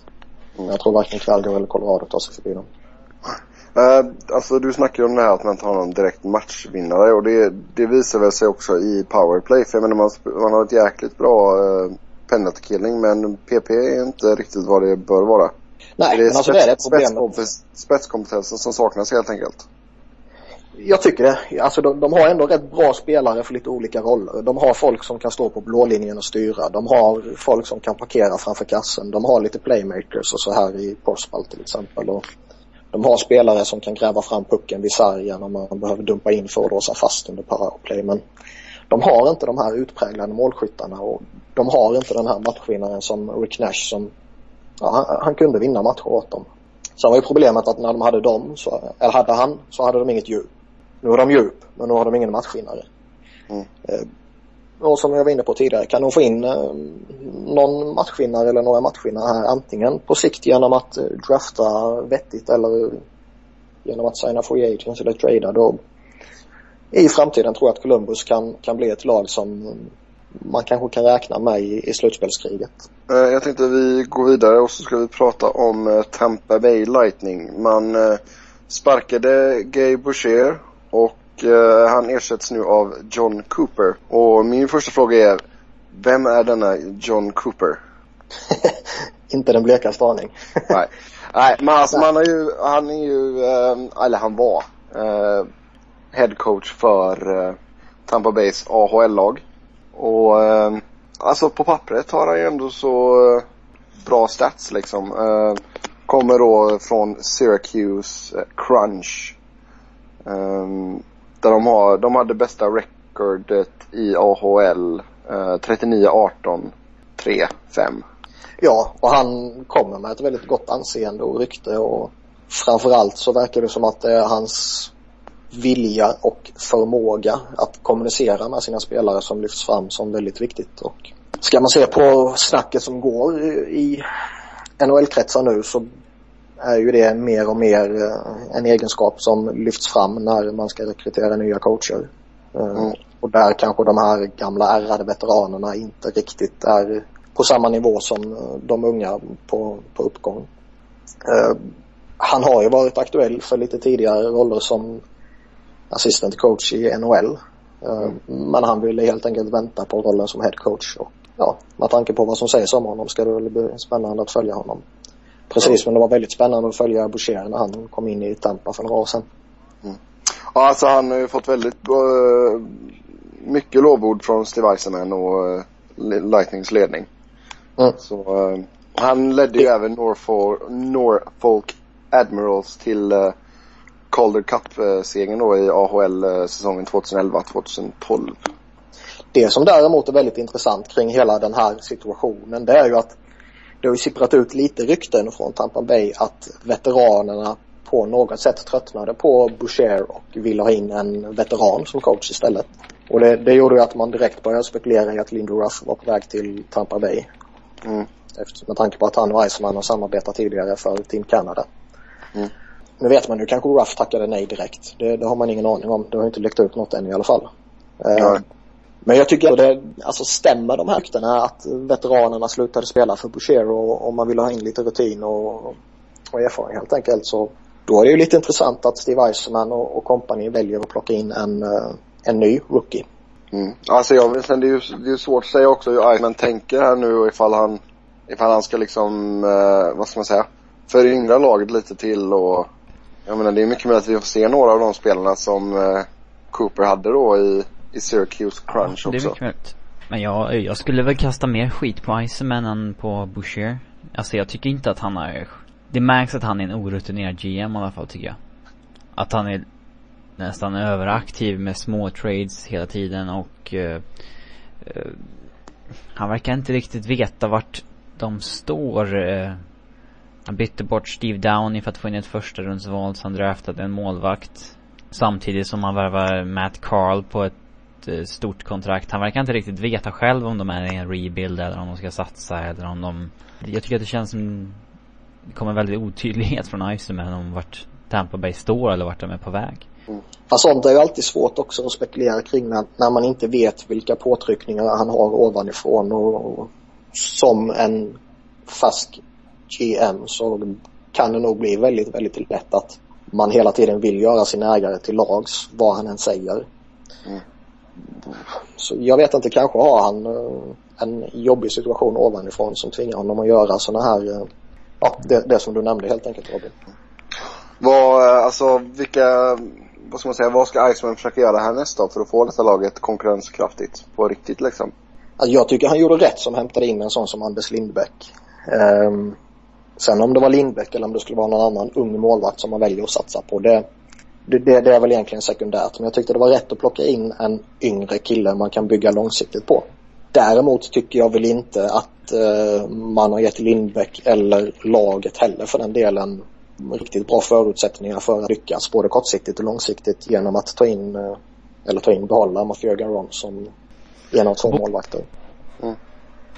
Mm. Jag tror varken Calgary eller Colorado tar sig förbi dem. Uh, alltså du snackar ju om det här att man har någon direkt matchvinnare och det, det visar väl sig också i powerplay. För jag menar man, man har ett jäkligt bra uh, penalty-killing men PP är inte riktigt vad det bör vara. Nej, det men alltså det är ett problem. Spetskompetensen som saknas helt enkelt. Jag tycker det. Alltså de, de, har ändå rätt bra spelare för lite olika roller. De har folk som kan stå på blålinjen och styra. De har folk som kan parkera framför kassen. De har lite playmakers och så här i Porspal till exempel. Och de har spelare som kan gräva fram pucken vid sargen om man behöver dumpa in för att låsa fast under powerplay. Men de har inte de här utpräglade målskyttarna och de har inte den här matchvinnaren som Rick Nash som ja, han, han, kunde vinna matcher åt dem. Sen var ju problemet att när de hade dem, så, eller hade han, så hade de inget djup. Nu har de djup, men nu har de ingen matchvinnare. Mm. Eh, och som jag var inne på tidigare, kan de få in eh, någon matchvinnare eller några matchvinnare här antingen på sikt genom att eh, drafta vettigt eller genom att signa free agents eller trada då i framtiden tror jag att Columbus kan, kan bli ett lag som man kanske kan räkna med i, i slutspelskriget. Eh, jag tänkte vi går vidare och så ska vi prata om eh, Tampa Bay Lightning. Man eh, sparkade Gay Boucher och han ersätts nu av John Cooper. Och min första fråga är, vem är denna John Cooper? [laughs] Inte den blekaste aning. Nej. Nej, men alltså [laughs] man har ju, han är ju, eller han var, headcoach för eh, Tampa Bays AHL-lag. Och eh, alltså på pappret har han ju ändå så eh, bra stats liksom. Eh, kommer då från Syracuse Crunch. Ehm, där de har, de hade bästa recordet i AHL. 39-18, 3-5. Ja, och han kommer med ett väldigt gott anseende och rykte och framförallt så verkar det som att det är hans vilja och förmåga att kommunicera med sina spelare som lyfts fram som väldigt viktigt. Och ska man se på snacket som går i NHL-kretsar nu så är ju det mer och mer eh, en egenskap som lyfts fram när man ska rekrytera nya coacher. Eh, mm. Och där kanske de här gamla ärrade veteranerna inte riktigt är på samma nivå som eh, de unga på, på uppgång. Han har ju varit aktuell för lite tidigare roller som assistant coach i NHL. Mm. Men han ville helt enkelt vänta på rollen som head coach. Och, ja, med tanke på vad som sägs om honom ska det väl bli spännande att följa honom. Precis som det var väldigt spännande att följa Boucher när han kom in i Tampa för några år sedan. Mm. Ja, alltså han har ju fått väldigt uh, mycket lovord från Steve Eisenman och uh, Lightnings ledning. Mm. Så uh, han ledde ju även Norfolk, Norfolk Admirals till Calder Cup-segern då i AHL säsongen 2011-2012. Det som däremot är väldigt intressant kring hela den här situationen det är ju att det har ju sipprat ut lite rykten från Tampa Bay att veteranerna på något sätt tröttnade på Boucher och ville ha in en veteran som coach istället. Och det, det gjorde ju att man direkt började spekulera i att Lindy Ruff var på väg till Tampa Bay. Mm. Efter, med tanke på att han och Iceman har samarbetat tidigare för Team Canada. Mm. Nu vet man ju kanske Ruff tackade nej direkt. Det, det, har man ingen aning om. Det har inte läckt ut något än i alla fall. Mm. Men jag tycker att det alltså stämmer de här ryktena att veteranerna slutade spela för Boucher och, och man vill ha in lite rutin och, och erfarenhet helt enkelt så då är det ju lite intressant att Steve Eisenman och, och kompani väljer att plocka in en, eh, en ny rookie. Mm. Alltså jag, sen det är ju det är svårt att säga också hur Eisenman tänker här nu och ifall han, ifall han ska liksom, eh, vad ska man säga, föryngra laget lite till och jag menar det är mycket möjligt att vi får se några av de spelarna som eh, Cooper hade då i, i Syracuse Crunch ja, det är också. Mycket möjligt. Men jag, jag skulle väl kasta mer skit på Eisenman än på Boucher. Alltså jag tycker inte att han har det märks att han är en orutinerad GM i alla fall tycker jag. Att han är nästan överaktiv med små trades hela tiden och uh, uh, han verkar inte riktigt veta vart de står. Uh, han bytte bort Steve Downey för att få in ett första rundsval så han draftade en målvakt. Samtidigt som han värvar Matt Carl på ett eh, stort kontrakt. Han verkar inte riktigt veta själv om de är i en rebuild eller om de ska satsa eller om de... Jag tycker att det känns som det kommer väldigt otydlighet från Iceman om vart Tampa Bay står eller vart de är på väg. Mm. Fast sånt är ju alltid svårt också att spekulera kring när, när man inte vet vilka påtryckningar han har ovanifrån och, och som en fast GM så kan det nog bli väldigt, väldigt lätt att man hela tiden vill göra sin ägare till lags vad han än säger. Mm. Så jag vet inte, kanske har han uh, en jobbig situation ovanifrån som tvingar honom att göra sådana här uh, ja, det, det som du nämnde helt enkelt Robin. Vad, eh, alltså vilka, vad ska man säga, vad ska Iceman försöka göra här nästa för att få detta laget konkurrenskraftigt på riktigt liksom? Alltså, jag tycker han gjorde rätt som hämtade in en sån som Anders Lindbäck. Um, sen om det var Lindbäck eller om det skulle vara någon annan ung målvakt som man väljer att satsa på det, det, det, är väl egentligen sekundärt. Men jag tyckte det var rätt att plocka in en yngre kille man kan bygga långsiktigt på. Däremot tycker jag väl inte att eh, man har gett Lindbäck eller laget heller för den delen riktigt bra förutsättningar för att lyckas både kortsiktigt och långsiktigt genom att ta in eh, eller ta in behålla Mathieu Garon som en av två målvakter. Mm.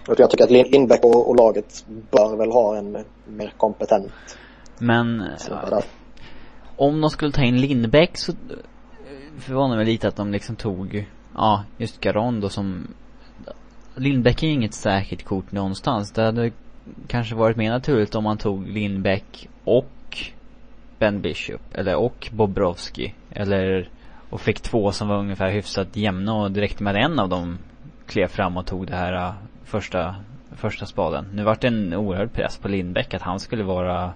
Jag tycker att Lindbäck och, och, laget bör väl ha en mer kompetent Men ja, om de skulle ta in Lindbäck så förvånar mig lite att de liksom tog ja, just Garon då som Lindbäck är inget säkert kort någonstans. Det hade kanske varit mer naturligt om man tog Lindbäck och Ben Bishop. Eller och Bobrovski. Eller och fick två som var ungefär hyfsat jämna och direkt med en av dem klev fram och tog det här uh, första, första spaden. Nu vart det en oerhörd press på Lindbäck att han skulle vara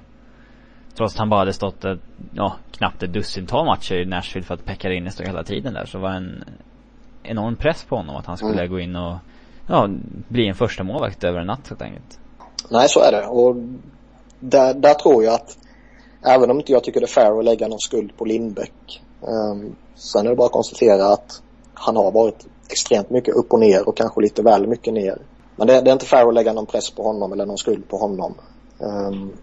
Trots att han bara hade stått ett, ja, knappt ett dussintal matcher i Nashville för att Pekka stod hela tiden där så var en enorm press på honom att han skulle mm. gå in och ja, bli en första målvakt över en natt helt enkelt. Nej, så är det. Och där, där tror jag att även om inte jag tycker det är fair att lägga någon skuld på Lindbäck. Um, sen är det bara att konstatera att han har varit extremt mycket upp och ner och kanske lite väl mycket ner. Men det, det är inte fair att lägga någon press på honom eller någon skuld på honom. Um,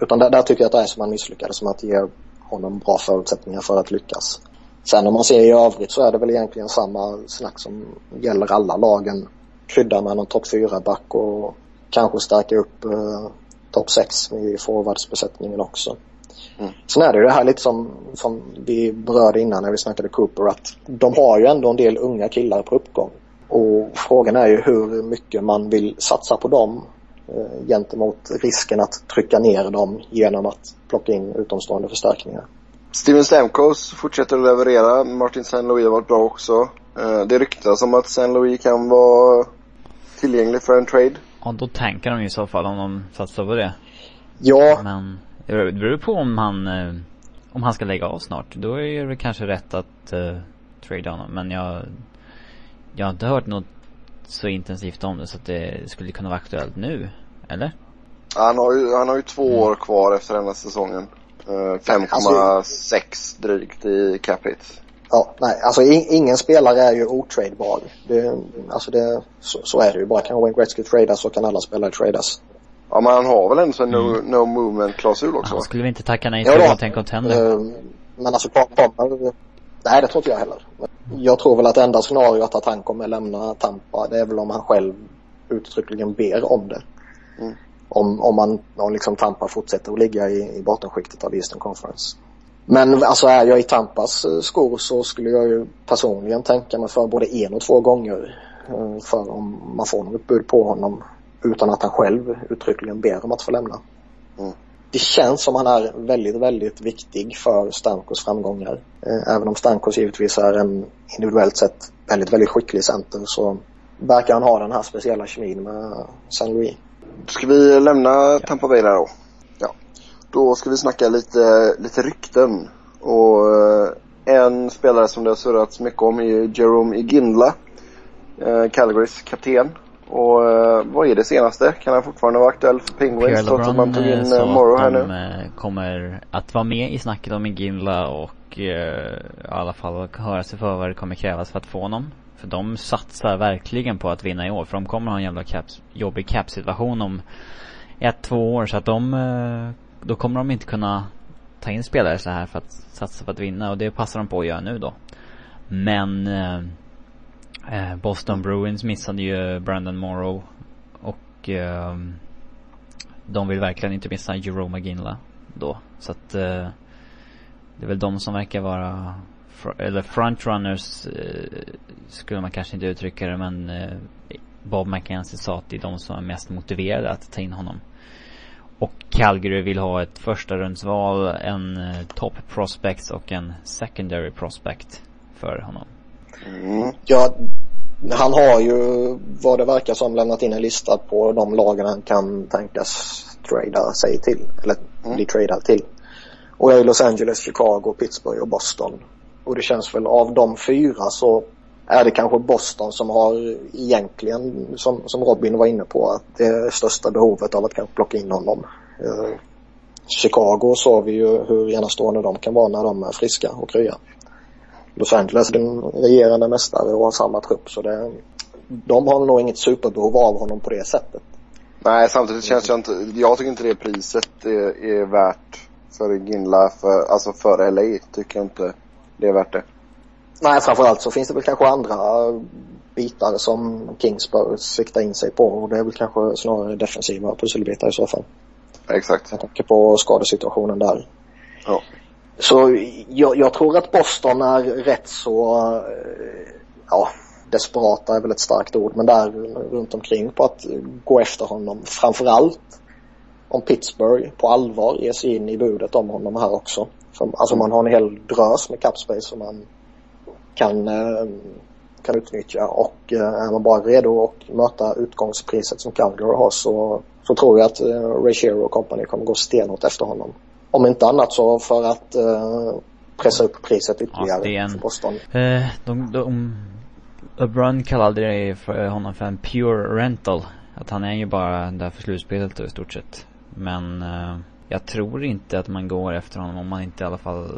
utan där, där, tycker jag att det är som han misslyckades med att ge honom bra förutsättningar för att lyckas. Sen om man ser i övrigt så är det väl egentligen samma snack som gäller alla lagen. Krydda med någon topp 4-back och kanske stärka upp eh, topp 6 i forwardsbesättningen också. Mm. Sen är det ju det här lite som, som vi berörde innan när vi snackade Cooper att de har ju ändå en del unga killar på uppgång. Och frågan är ju hur mycket man vill satsa på dem eh, gentemot risken att trycka ner dem genom att plocka in utomstående förstärkningar. Steven Stamkos fortsätter att leverera. Martin St. Louis har varit bra också. Eh, det ryktas om att St. Louis kan vara tillgänglig för en trade. Ja, då tänker de i så fall om de satsar på det. Ja. Men det beror på om han, eh, om han ska lägga av snart, då är det kanske rätt att uh, trade honom. Men jag, jag har inte hört något så intensivt om det så att det skulle kunna vara aktuellt nu. Eller? Han har ju, han har ju två mm. år kvar efter denna säsongen. 5,6 alltså, drygt i cap hits. Ja, nej, alltså in, ingen spelare är ju otradebar. Det, alltså det, så, så, är det ju bara. Kan Wayne Gretzky tradas så kan alla spelare tradas. Ja men han har väl en no, mm. no movement klausul också? Han skulle vi inte tacka nej till ja, en contender? Uh, men alltså kommer, nej det tror inte jag heller. Jag tror väl att det enda scenariot att han kommer lämna Tampa det är väl om han själv uttryckligen ber om det. Mm. Om, om man, om liksom Tampa fortsätter att ligga i, i bottenskiktet av Eastern Conference. Men alltså är jag i Tampas eh, skor så skulle jag ju personligen tänka mig för både en och två gånger. Eh, för om man får något bud på honom utan att han själv uttryckligen ber om att få lämna. Mm. Det känns som han är väldigt, väldigt viktig för Stankos framgångar. Eh, även om Stankos givetvis är en individuellt sett väldigt, väldigt skicklig center så verkar han ha den här speciella kemin med San Louis. Ska vi lämna Tampa Bay där då? Ja. Då ska vi snacka lite, lite rykten. Och eh, en spelare som det har surrats mycket om är Jerome Iginla. Eh, Calgarys kapten. Och uh, vad är det senaste? Kan han fortfarande vara aktuell för Penguins trots att man tog in uh, Morrow här nu? kommer att vara med i snacket om Iginla och uh, i alla fall höra sig för vad det kommer krävas för att få honom. För de satsar verkligen på att vinna i år. För de kommer ha en jävla cap, jobbig cap-situation om ett, två år. Så att de, uh, då kommer de inte kunna ta in spelare så här för att satsa på att vinna. Och det passar de på att göra nu då. Men Eh, Eh, Boston Bruins missade ju Brandon Morrow och eh, de vill verkligen inte missa Jerome Ginla då. Så att eh, det är väl de som verkar vara, eller frontrunners eh, skulle man kanske inte uttrycka det men eh, Bob McKenzie sa att det är de som är mest motiverade att ta in honom. Och Calgary vill ha ett första rundsval, en eh, top prospect och en secondary prospect för honom. Mm. Ja, han har ju vad det verkar som lämnat in en lista på de lagen han kan tänkas trada sig till. Eller mm. bli tradad till. Och det är Los Angeles, Chicago, Pittsburgh och Boston. Och det känns väl av de fyra så är det kanske Boston som har egentligen, som, som Robin var inne på, att det största behovet av att kanske plocka in honom. Eh, Chicago såg vi ju hur enastående de kan vara när de är friska och krya. Los Angeles är den regerande mästare och har samma trupp så det, de har nog inget superbehov av honom på det sättet. Nej, samtidigt känns jag inte, jag tycker inte det priset är, är värt för Ginla, för, alltså för LA tycker jag inte det är värt det. Nej, framförallt så finns det väl kanske andra bitar som Kings bör sikta in sig på och det är väl kanske snarare defensiva pusselbitar i så fall. Exakt. Jag tänker på skadesituationen där. Ja. Så jag, jag, tror att Boston är rätt så, eh, ja, desperata är väl ett starkt ord, men där runt omkring på att gå efter honom. Framförallt om Pittsburgh på allvar ger sig in i budet om honom här också. För, alltså man har en hel drös med capspace som man kan, eh, kan utnyttja och eh, är man bara redo att möta utgångspriset som Calgary har så, så tror jag att Ray Shero och company kommer gå stenhårt efter honom. Om inte annat så för att eh, pressa upp priset ytterligare ja, en, för Boston. Eh, de, de, O'Brien kallade det för honom för en pure rental. Att han är ju bara där för slutspelet då, i stort sett. Men eh, jag tror inte att man går efter honom om man inte i alla fall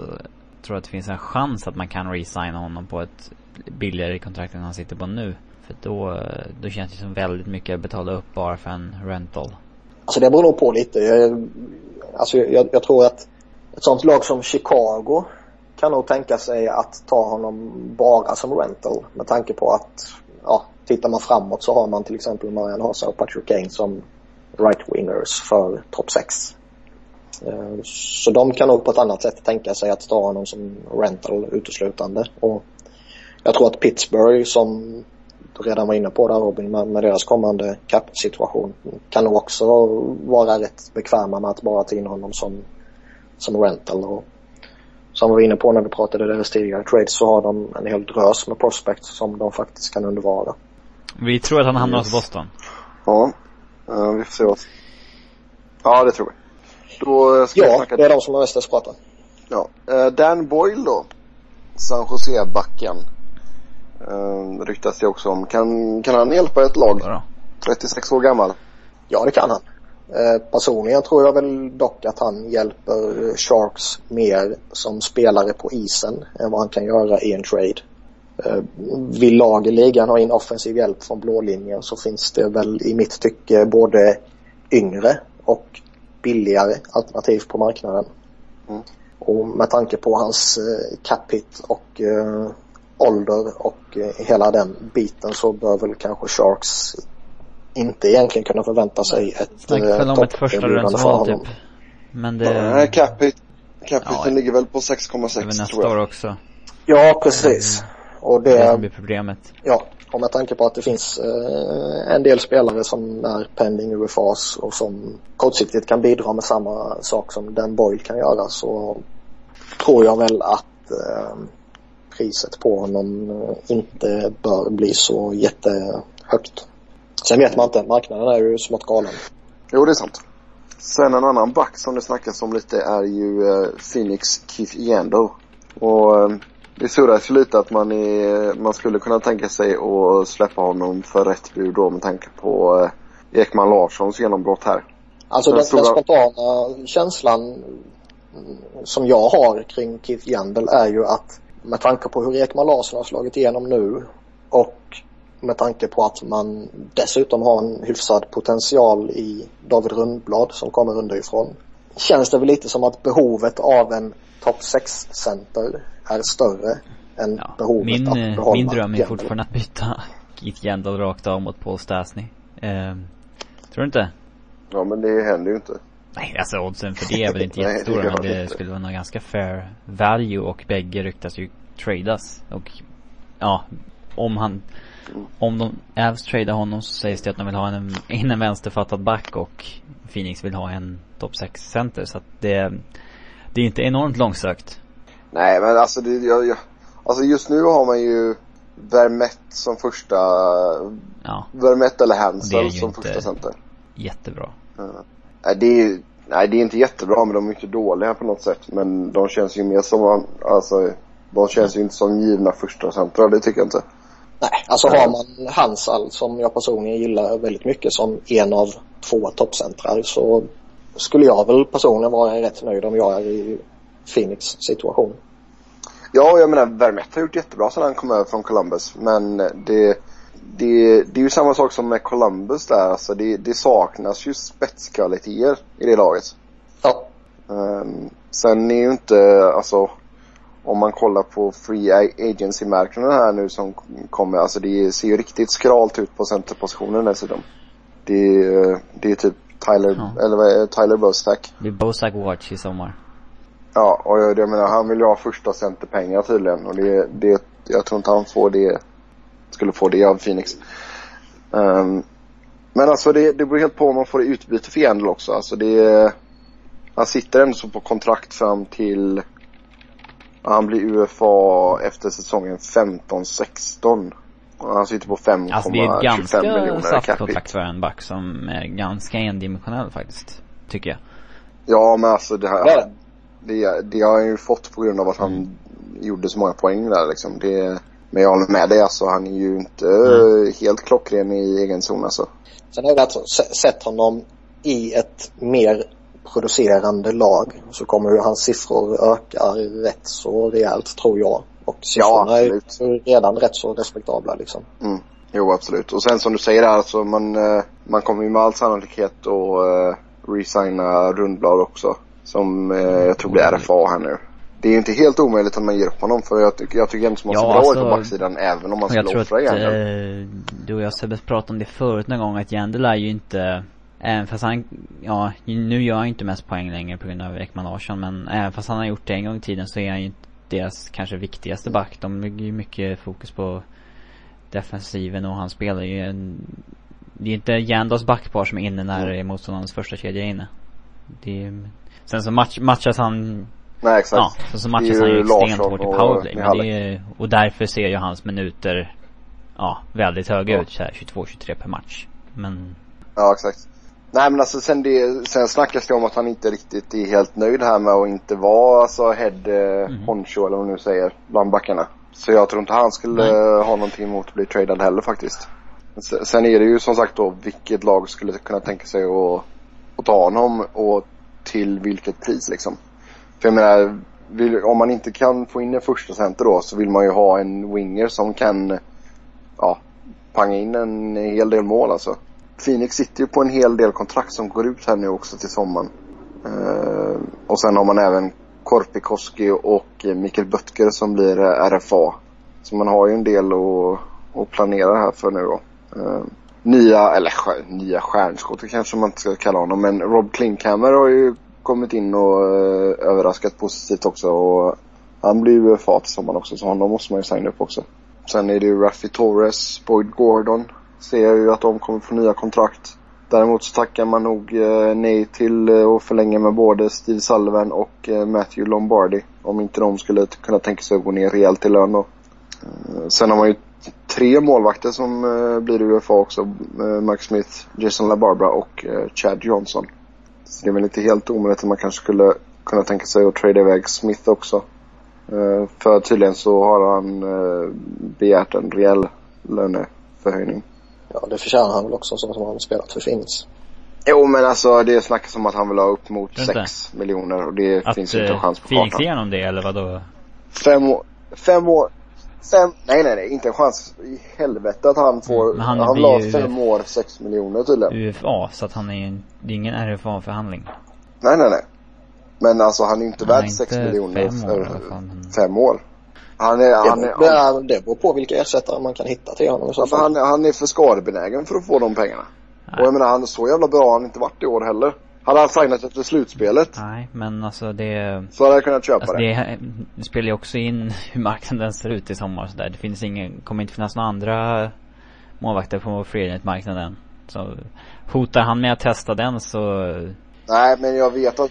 tror att det finns en chans att man kan resigna honom på ett billigare kontrakt än han sitter på nu. För då, då känns det som väldigt mycket att betala upp bara för en rental. Alltså det beror nog på lite. Jag, alltså jag, jag tror att ett sånt lag som Chicago kan nog tänka sig att ta honom bara som rental med tanke på att ja, tittar man framåt så har man till exempel Marian Hasa och Patrick Kane som right-wingers för topp 6. Eh, så de kan nog på ett annat sätt tänka sig att ta honom som rental uteslutande. Och jag tror att Pittsburgh som du redan var inne på där Robin med, med deras kommande cap-situation kan nog också vara rätt bekväma med att bara ta in honom som, som rental. Och som vi var inne på när vi pratade deras tidigare trades så har de en hel drös med prospects som de faktiskt kan undervara. Vi tror att han hamnar yes. hos Boston. Ja, uh, vi får se vad. Ja, det tror vi. Då ska ja, vi snacka... det är de som är mest desperata. Ja, eh, Dan Boyle då. San Jose-backen. Uh, ryktas det också om. Kan, kan han hjälpa ett lag? Vadå? 36 år gammal. Ja, det kan han. Eh, personligen tror jag väl dock att han hjälper Sharks mer som spelare på isen än vad han kan göra i en trade. Eh, vill lag i ligan ha in offensiv hjälp från blå linjen så finns det väl i mitt tycke både yngre och billigare alternativ på marknaden. Mm. Och med tanke på hans eh, cap hit och eh, ålder och eh, hela den biten så bör väl kanske Sharks inte egentligen kunna förvänta sig ett Snackar väl om ett första topperbjudande för rundsval honom. typ. Men det... Nej, cap hit. Cap Ja, ligger väl på det är 6,6 väl nästa tror jag. år också. Ja, precis. Och Det det, blir problemet. ja, och med tanke på att det finns eh, en del spelare som är pending UFAs och som kortsiktigt kan bidra med samma sak som Dan Boyle kan göra så tror jag väl att eh, priset på honom eh, inte bör bli så jättehögt. Sen vet man inte, marknaden är ju smått galen. Jo, det är sant. Sen en annan back som det snackas om lite är ju eh, Phoenix Keith Yandel. Och eh, det surras ju lite att man, är, man skulle kunna tänka sig att släppa honom för rätt bud då med tanke på Ekman Larssons genombrott här. Alltså Den den, den stora- spontana känslan som jag har kring Keith Yandel är ju att med tanke på hur Ekman Larsson har slagit igenom nu och med tanke på att man dessutom har en hyfsad potential i David Rundblad som kommer underifrån. Känns det väl lite som att behovet av en topp 6-center är större än Ja. behovet Min, att eh, behålla min dröm är Yandel. fortfarande att byta Keith Yandel rakt av mot Paul Stastny. Ehm, tror du inte? Ja, men det händer ju inte. Nej, alltså oddsen för det är väl inte [laughs] Nej, det jättestora men det inte. skulle vara någon ganska fair value och bägge ryktas ju tradas. Och ja, om han, om de Avs tradar honom så sägs det att de vill ha en, in en vänsterfattad back och Phoenix vill ha en topp 6 center så att det, det är inte enormt långsökt. Nej, men alltså, det, jag, jag, alltså just nu har man ju Vermette som första, Ja, Vermette eller Hansel som inte- första center. jättebra. Nej det, är, nej, det är inte jättebra men de är inte dåliga på något sätt. Men de känns ju mer som, alltså, de känns ju inte som givna första centra, det tycker jag inte. Nej, alltså har man Hansal som jag personligen gillar väldigt mycket som en av två toppcentrar så skulle jag väl personligen vara rätt nöjd om jag är i Phoenix situation. Ja, jag menar Vermette har gjort jättebra sedan han kom över från Columbus. Men det, det, det är ju samma sak som med Columbus där. Alltså det, det saknas ju spetskvaliteter i det laget. Ja, Um, sen är ju inte, alltså om man kollar på free agency-marknaden här nu som kommer, alltså det ser ju riktigt skralt ut på centerpositionen dessutom. Det, är- det är typ Tyler, Ja. eller vad är? Tyler Bostack. Det blir Bosak Watch i sommar. Ja, och jag, jag menar han vill ju ha första centerpengar tydligen och det, det, jag tror inte han får det, skulle få det av Phoenix. Ehm, men alltså det, det beror helt på om man får det utbyte för Jandel också. Alltså det, han sitter ändå så på kontrakt fram till, han blir UFA efter säsongen 15-16. Och Han sitter på 5,25 Alltså det är ett ganska miljoner saft kontrakt för en back som är ganska endimensionell faktiskt. Tycker jag. Ja men alltså det här, Det det. har han ju fått på grund av att han gjorde så många poäng där liksom. Det, men jag håller med dig alltså, han är ju inte eh, helt klockren i egen zon alltså. sen är det s- sätt honom i ett mer producerande lag så kommer ju hans siffror öka rätt så rejält tror jag. Och siffrorna är absolut. ju redan rätt så respektabla liksom. Mm. Jo absolut. Och sen som du säger där alltså, man, eh, man kommer ju med all sannolikhet att uh, resigna Rundblad också. Som eh, jag tror blir RFA här nu. Det är ju inte helt omöjligt att man ger upp honom för jag, tycker jag tycker ändå som man Ja, ser bra ut alltså, på backsidan även om man skulle offra igen. eh, du och jag Sebbe pratade om det förut någon gång att Jandel är ju inte Även fast han, ja nu gör han ju inte mest poäng längre på grund av Ekman Larsson men även fast han har gjort det en gång i tiden så är han ju inte deras kanske viktigaste back. De lägger ju mycket fokus på defensiven och han spelar ju en Det är inte Jandals backpar som är inne när Mm. motståndarens första kedja är inne. Det är, sen så match, matchas han Nej exakt. Ja, så, så matchas han ju extremt Larsson hårt i och powerplay. Men Mihalek. det är, och därför ser ju hans minuter Ja, väldigt höga Ja. ut såhär 22-23 per match. Men Ja exakt. Nej men alltså sen, det, sen snackas det om att han inte riktigt är helt nöjd här med att inte vara alltså head eh, Mhm. honcho eller vad man nu säger bland backarna. Så jag tror inte han skulle Nej. eh, ha någonting emot att bli tradad heller faktiskt. Sen, sen är det ju som sagt då vilket lag skulle kunna tänka sig att, att ta honom och till vilket pris liksom. För jag menar, vill, om man inte kan få in en första center då så vill man ju ha en winger som kan ja, panga in en hel del mål alltså. Phoenix sitter ju på en hel del kontrakt som går ut här nu också till sommaren. Eh, och sen har man även Korpikoski och Mikael Böttger som blir RFA. Så man har ju en del att, att planera här för nu då. Eh, nya, eller nya stjärnskott kanske man inte ska kalla honom. Men Rob Klinkhammer har ju kommit in och eh, överraskat positivt också. Och han blir ju UFA till sommaren också så honom måste man ju signa upp också. Sen är det ju Raffi Torres, Boyd Gordon. Ser jag ju att de kommer få nya kontrakt. Däremot så tackar man nog eh, nej till eh, att förlänga med både Steve Sullivan och Matthew Lombardi. Om inte de skulle kunna tänka sig att gå ner rejält i lön då. Sen har man ju tre målvakter som blir UFA också. Eh, Mark Smith, Jason LaBarbara och Chad Johnson. Så det är väl inte helt omöjligt att man kanske skulle kunna tänka sig att trada iväg Smith också. Eh, för tydligen så har han eh, begärt en rejäl löneförhöjning. Ja, det förtjänar han väl också så som han har spelat för Phoenix. Jo men alltså det snackas om att han vill ha upp mot Vänta. 6 miljoner och det Att finns ju inte en eh, chans på Phoenix kartan. igenom det eller vadå? Fem år, fem år, fem, nej nej nej inte en chans i helvete att han får, Mm, han han, ju- fem år, 6 miljoner tydligen. UFA, så att han är ju det är ingen RFA-förhandling. Nej nej nej. Men alltså han är inte Han är värd 6 inte miljoner fem år i för men- fem år. Han är, Det, han är, beror, det, är, det beror på vilka ersättare man kan hitta till honom i så han, fall. han, han är för skadebenägen för att få de pengarna. Och jag menar han är så jävla bra har han inte varit i år heller. Hade han signat efter slutspelet Nej, men alltså det... så hade jag kunnat köpa Alltså det. det, spelar ju också in [laughs] hur marknaden ser ut i sommar och sådär. Det finns ingen, kommer inte finnas några andra målvakter på free agent-marknaden. Så hotar han med att testa den så, Nej, men jag vet att...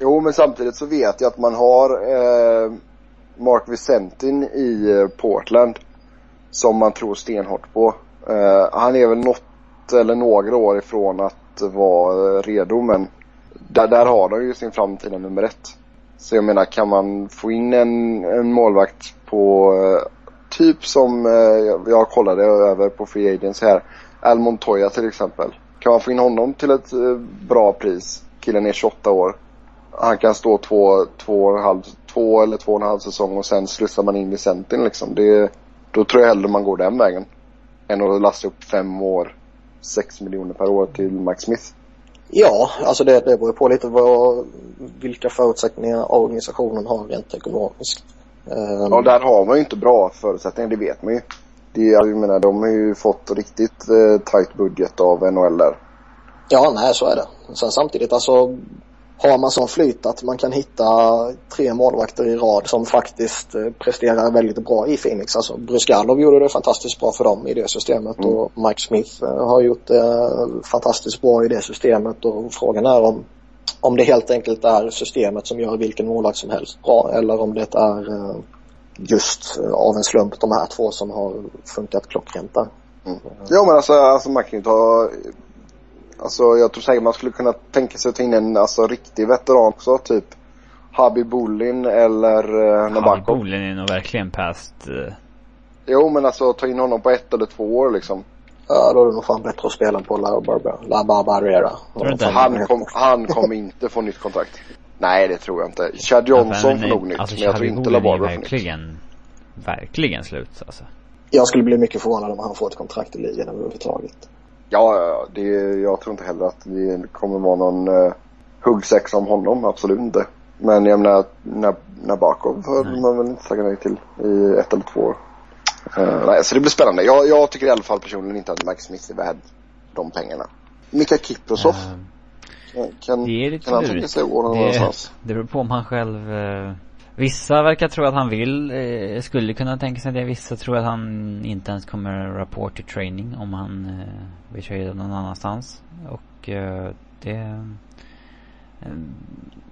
Jo, men samtidigt så vet jag att man har eh, Mark Vicentin i eh, Portland. Som man tror stenhårt på. Eh, han är väl något eller några år ifrån att vara redo, men där, där har de ju sin framtida nummer ett. Så jag menar, kan man få in en, en målvakt på eh, typ som eh, jag, jag kollade över på Free Agents här. Al Montoya till exempel. Kan man få in honom till ett eh, bra pris? Killen är 28 år. Han kan stå två, två, och en halv, två eller två och en halv säsong och sen slussar man in Vicentin liksom. Det, då tror jag hellre man går den vägen. Än att lasta upp fem år, sex miljoner per år till Mike Smith. Ja, alltså det, det beror på lite vad, vilka förutsättningar organisationen har rent ekonomiskt. Ehm, Ja, där har man ju inte bra förutsättningar, det vet man ju. Det, jag menar, de har ju fått riktigt eh, tight budget av NHL där. Ja, nej så är det. Sen samtidigt alltså har man sån flyt att man kan hitta tre målvakter i rad som faktiskt eh, presterar väldigt bra i Phoenix. Alltså Bryskalov gjorde det fantastiskt bra för dem i det systemet Mm. och Mike Smith eh, har gjort det fantastiskt bra i det systemet och frågan är om om det helt enkelt är systemet som gör vilken målvakt som helst bra eller om det är eh, just eh, av en slump de här två som har funkat klockrent där. Ja men alltså, alltså man kan ju ta Alltså jag tror säkert man skulle kunna tänka sig att ta in en alltså, riktig veteran också. Typ Habib Bullin eller uh, Harry Nabakov. Bolin är nog verkligen past, eh, Jo men alltså ta in honom på ett eller två år liksom. Ja, då är det nog fan bättre att spela på La, Barba, La Barbarera. Han, kom, han kommer inte få nytt kontrakt. Nej det tror jag inte. Chad Johnson men, får nog nytt. alltså, men jag tror inte Bolin är LaBarbara får nytt. verkligen, verkligen slut alltså. Jag skulle bli mycket förvånad om han får ett kontrakt i ligan överhuvudtaget. Ja, det, jag tror inte heller att det kommer vara någon uh, huggsexa om honom. Absolut inte. Men jag menar, Nab- Nabakov Nej. man väl inte tackat nej till i ett eller två år. Eh, nej, så det blir spännande. Jag, jag tycker i alla fall personligen inte att Mike Smith är värd de pengarna. Mika Kiprosov, Eh, kan, det är lite kan han tänka sig att gå någon Det, beror på om han själv eh, Vissa verkar tro att han vill, eh, skulle kunna tänka sig det. Vissa tror att han inte ens kommer rapport till training om han eh, blir tradad någon annanstans. Och eh, det eh,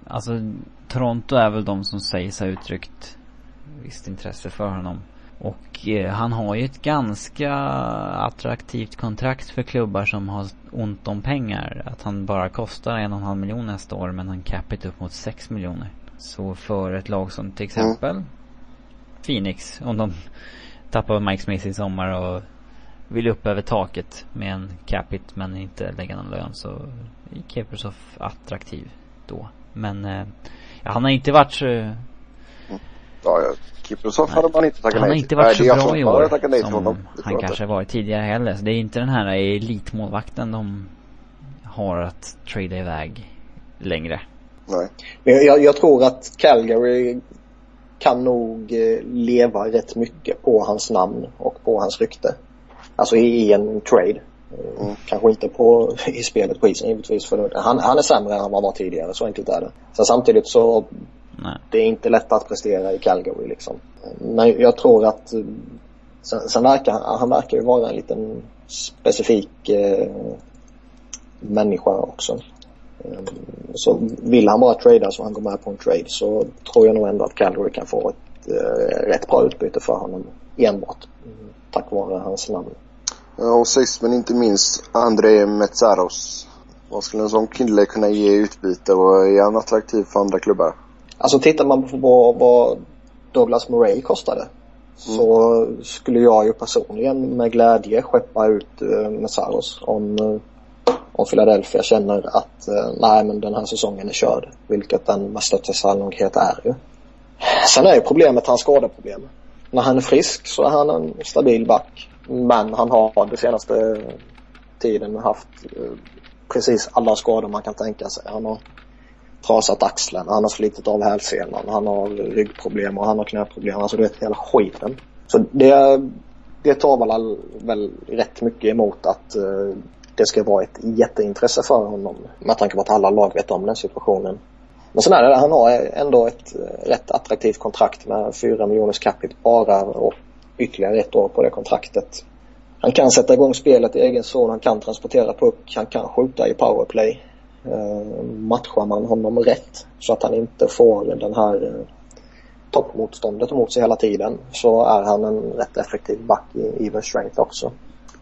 Alltså Toronto är väl de som sägs ha uttryckt visst intresse för honom. Och eh, han har ju ett ganska attraktivt kontrakt för klubbar som har ont om pengar. Att han bara kostar en och en halv miljon nästa år men han capita upp mot sex miljoner. Så för ett lag som till exempel mm. Phoenix, om de tappar Mike Smith i sommar och vill upp över taket med en capit men inte lägga någon lön så är Kepersov attraktiv då. Men eh, ja, han har inte varit så... Ja, ja. Kiprosov hade man inte tackat nej Han har inte varit Nej, så bra i år som honom, han kanske inte. varit tidigare heller. Så det är inte den här elitmålvakten de har att trada iväg längre. Nej. Men jag, jag tror att Calgary kan nog eh, leva rätt mycket på hans namn och på hans rykte. Alltså i en trade. Mm. Kanske inte på, i spelet på isen givetvis för han, han är sämre än han var tidigare, så enkelt är det. Sen samtidigt så Nej. det är inte lätt att prestera i Calgary liksom. Men jag tror att sen, sen verkar han, han verkar ju vara en liten specifik eh, människa också. Um, så vill han bara trada så han går med på en trade så tror jag nog ändå att Calgary kan få ett eh, rätt bra utbyte för honom enbart. Mm, tack vare hans namn. Och sist men inte minst André Metsaros. Vad skulle en sån kille kunna ge i utbyte och är han attraktiv för andra klubbar? Alltså tittar man på vad, Douglas Murray kostade mm. så skulle jag ju personligen med glädje skeppa ut uh, Messaros om, och om Philadelphia känner att eh, nej men den här säsongen är körd. Vilket den med största sannolikhet är ju. Sen är ju problemet hans skadeproblem. När han är frisk så är han en stabil back. Men han har den senaste tiden haft eh, precis alla skador man kan tänka sig. Han har trasat axeln, han har slitit av hälsenan, han har ryggproblem och han har knäproblem. Alltså du vet hela skiten. Så det, det tar väl, väl rätt mycket emot att uh, det ska vara ett jätteintresse för honom. Med tanke på att alla lag vet om den situationen. Men sen är det, han har ändå ett eh, rätt attraktivt kontrakt med 4 miljoners capita bara och ytterligare ett år på det kontraktet. Han kan sätta igång spelet i egen zon, han kan transportera puck, han kan skjuta i powerplay. Eh, matchar man honom rätt så att han inte får den här eh, toppmotståndet mot sig hela tiden så är han en rätt effektiv back i even strength också.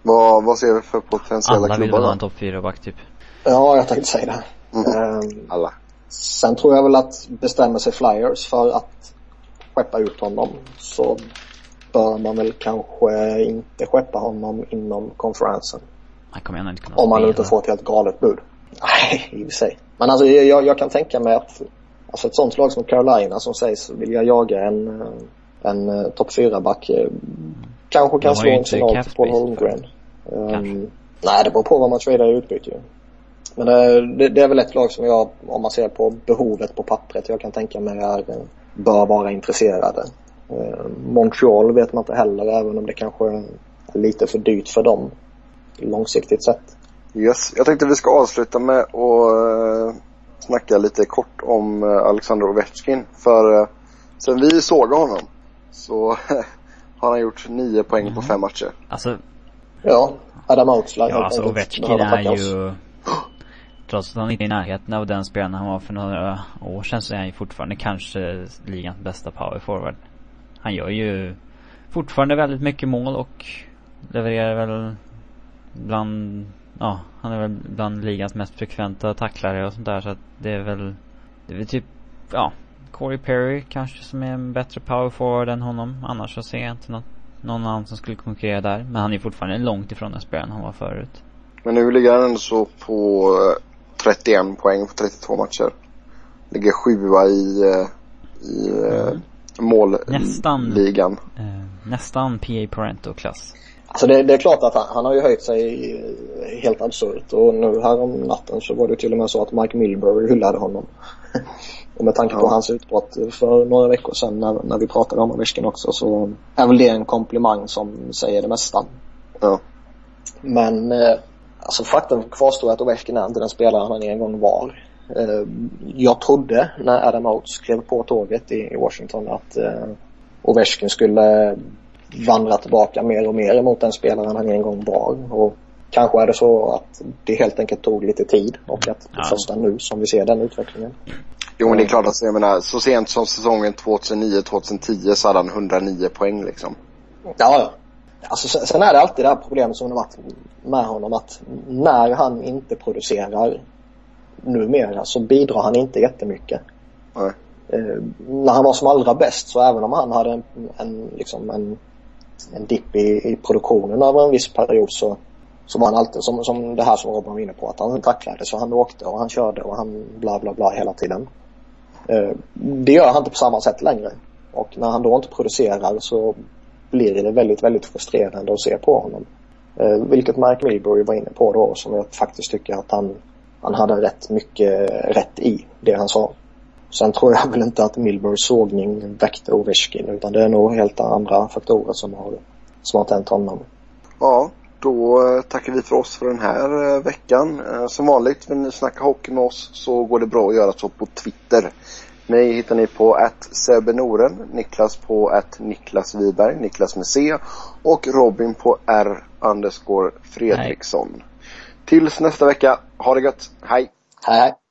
Vad, vad ser vi för potentiella klubbar Alla vill väl ha en topp 4-back typ? Ja, jag tänkte säga det. Mm. Um, Alla. Sen tror jag väl att bestämmer sig Flyers för att skeppa ut honom så bör man väl kanske inte skeppa honom inom konferensen. Nej, kom igen, inte kunna Om man inte får ett helt galet bud. Nej, i och för sig. Men alltså jag, jag kan tänka mig att alltså ett sånt lag som Carolina som sägs vilja jaga en, en, en topp 4-back eh, kanske kan slå en signal till Paul Holmgren. Um, nej, det beror på vad man tradar i utbyte ju. Men det, det, det, är väl ett lag som jag, om man ser på behovet på pappret, jag kan tänka mig är, bör vara intresserade. Uh, Montreal vet man inte heller, även om det kanske är lite för dyrt för dem långsiktigt sett. Yes. Jag tänkte vi ska avsluta med att uh, snacka lite kort om Alexander Ovechkin. För sen vi såg honom så [laughs] har han gjort nio poäng mm. på fem matcher. Alltså. Ja, Adam Outslag Ja, alltså Ovechkin är ju Trots att han inte är i närheten av den spelaren han var för några år sedan så är han ju fortfarande kanske ligans bästa power forward. Han gör ju fortfarande väldigt mycket mål och levererar väl bland ja, han är väl bland ligans mest frekventa tacklare och sånt där så att det är väl, det är väl typ, ja, Corey Perry kanske som är en bättre power forward än honom. Annars så ser jag inte något, någon annan som skulle konkurrera där. Men han är fortfarande långt ifrån den spelaren han var förut. Men nu ligger han ändå så på 31 eh, poäng på 32 matcher. Ligger sjua i, eh, i eh, mm. målligan. Nästan, eh, nästan PA Parento-klass. Alltså det, det, är klart att han, han, har ju höjt sig helt absurt och nu här om natten så var det till och med så att Mike Milbury hyllade honom. [laughs] och med tanke på hans utbrott för några veckor sedan när, när vi pratade om Ovechkin också så är väl det en komplimang som säger det mesta. Ja. Men eh, alltså faktum kvarstår att Ovechkin är inte den spelare han en gång var. Eh, jag trodde när Adam Oates klev på tåget i, i Washington att eh, Ovechkin skulle vandra tillbaka mer och mer emot den spelaren han en gång var. Och kanske är det så att det helt enkelt tog lite tid och att det är först nu som vi ser den utvecklingen. Jo men det är klart att jag menar så sent som säsongen 2009-2010 så hade han 109 poäng liksom. Ja, ja. Alltså, sen är det alltid det här problemet som har varit med honom att när han inte producerar numera så bidrar han inte jättemycket. Nej. Eh, när han var som allra bäst så även om han hade en, en, liksom en, en dipp i, i produktionen över en viss period så, så var han alltid som, som det här som Robin var inne på att han tacklade så han åkte och han körde och han bla bla bla hela tiden. Eh, det gör han inte på samma sätt längre. Och när han då inte producerar så blir det väldigt, väldigt frustrerande att se på honom. Eh, vilket Mark Milbury var inne på då som jag faktiskt tycker att han, han hade rätt mycket rätt i det han sa. Sen tror jag väl inte att Milburys sågning väckte Ovechkin utan det är nog helt andra faktorer som har, som har tänt honom. Ja, då eh, tackar vi för oss för den här eh, veckan. Eh, som vanligt, vill ni snacka hockey med oss så går det bra att göra så på Twitter. Mig hittar ni på att Noren, Niklas på att Niklas Wiberg, Niklas med C och Robin på R underscore Fredriksson. Tills nästa vecka, ha det gött, hej! Hej hej!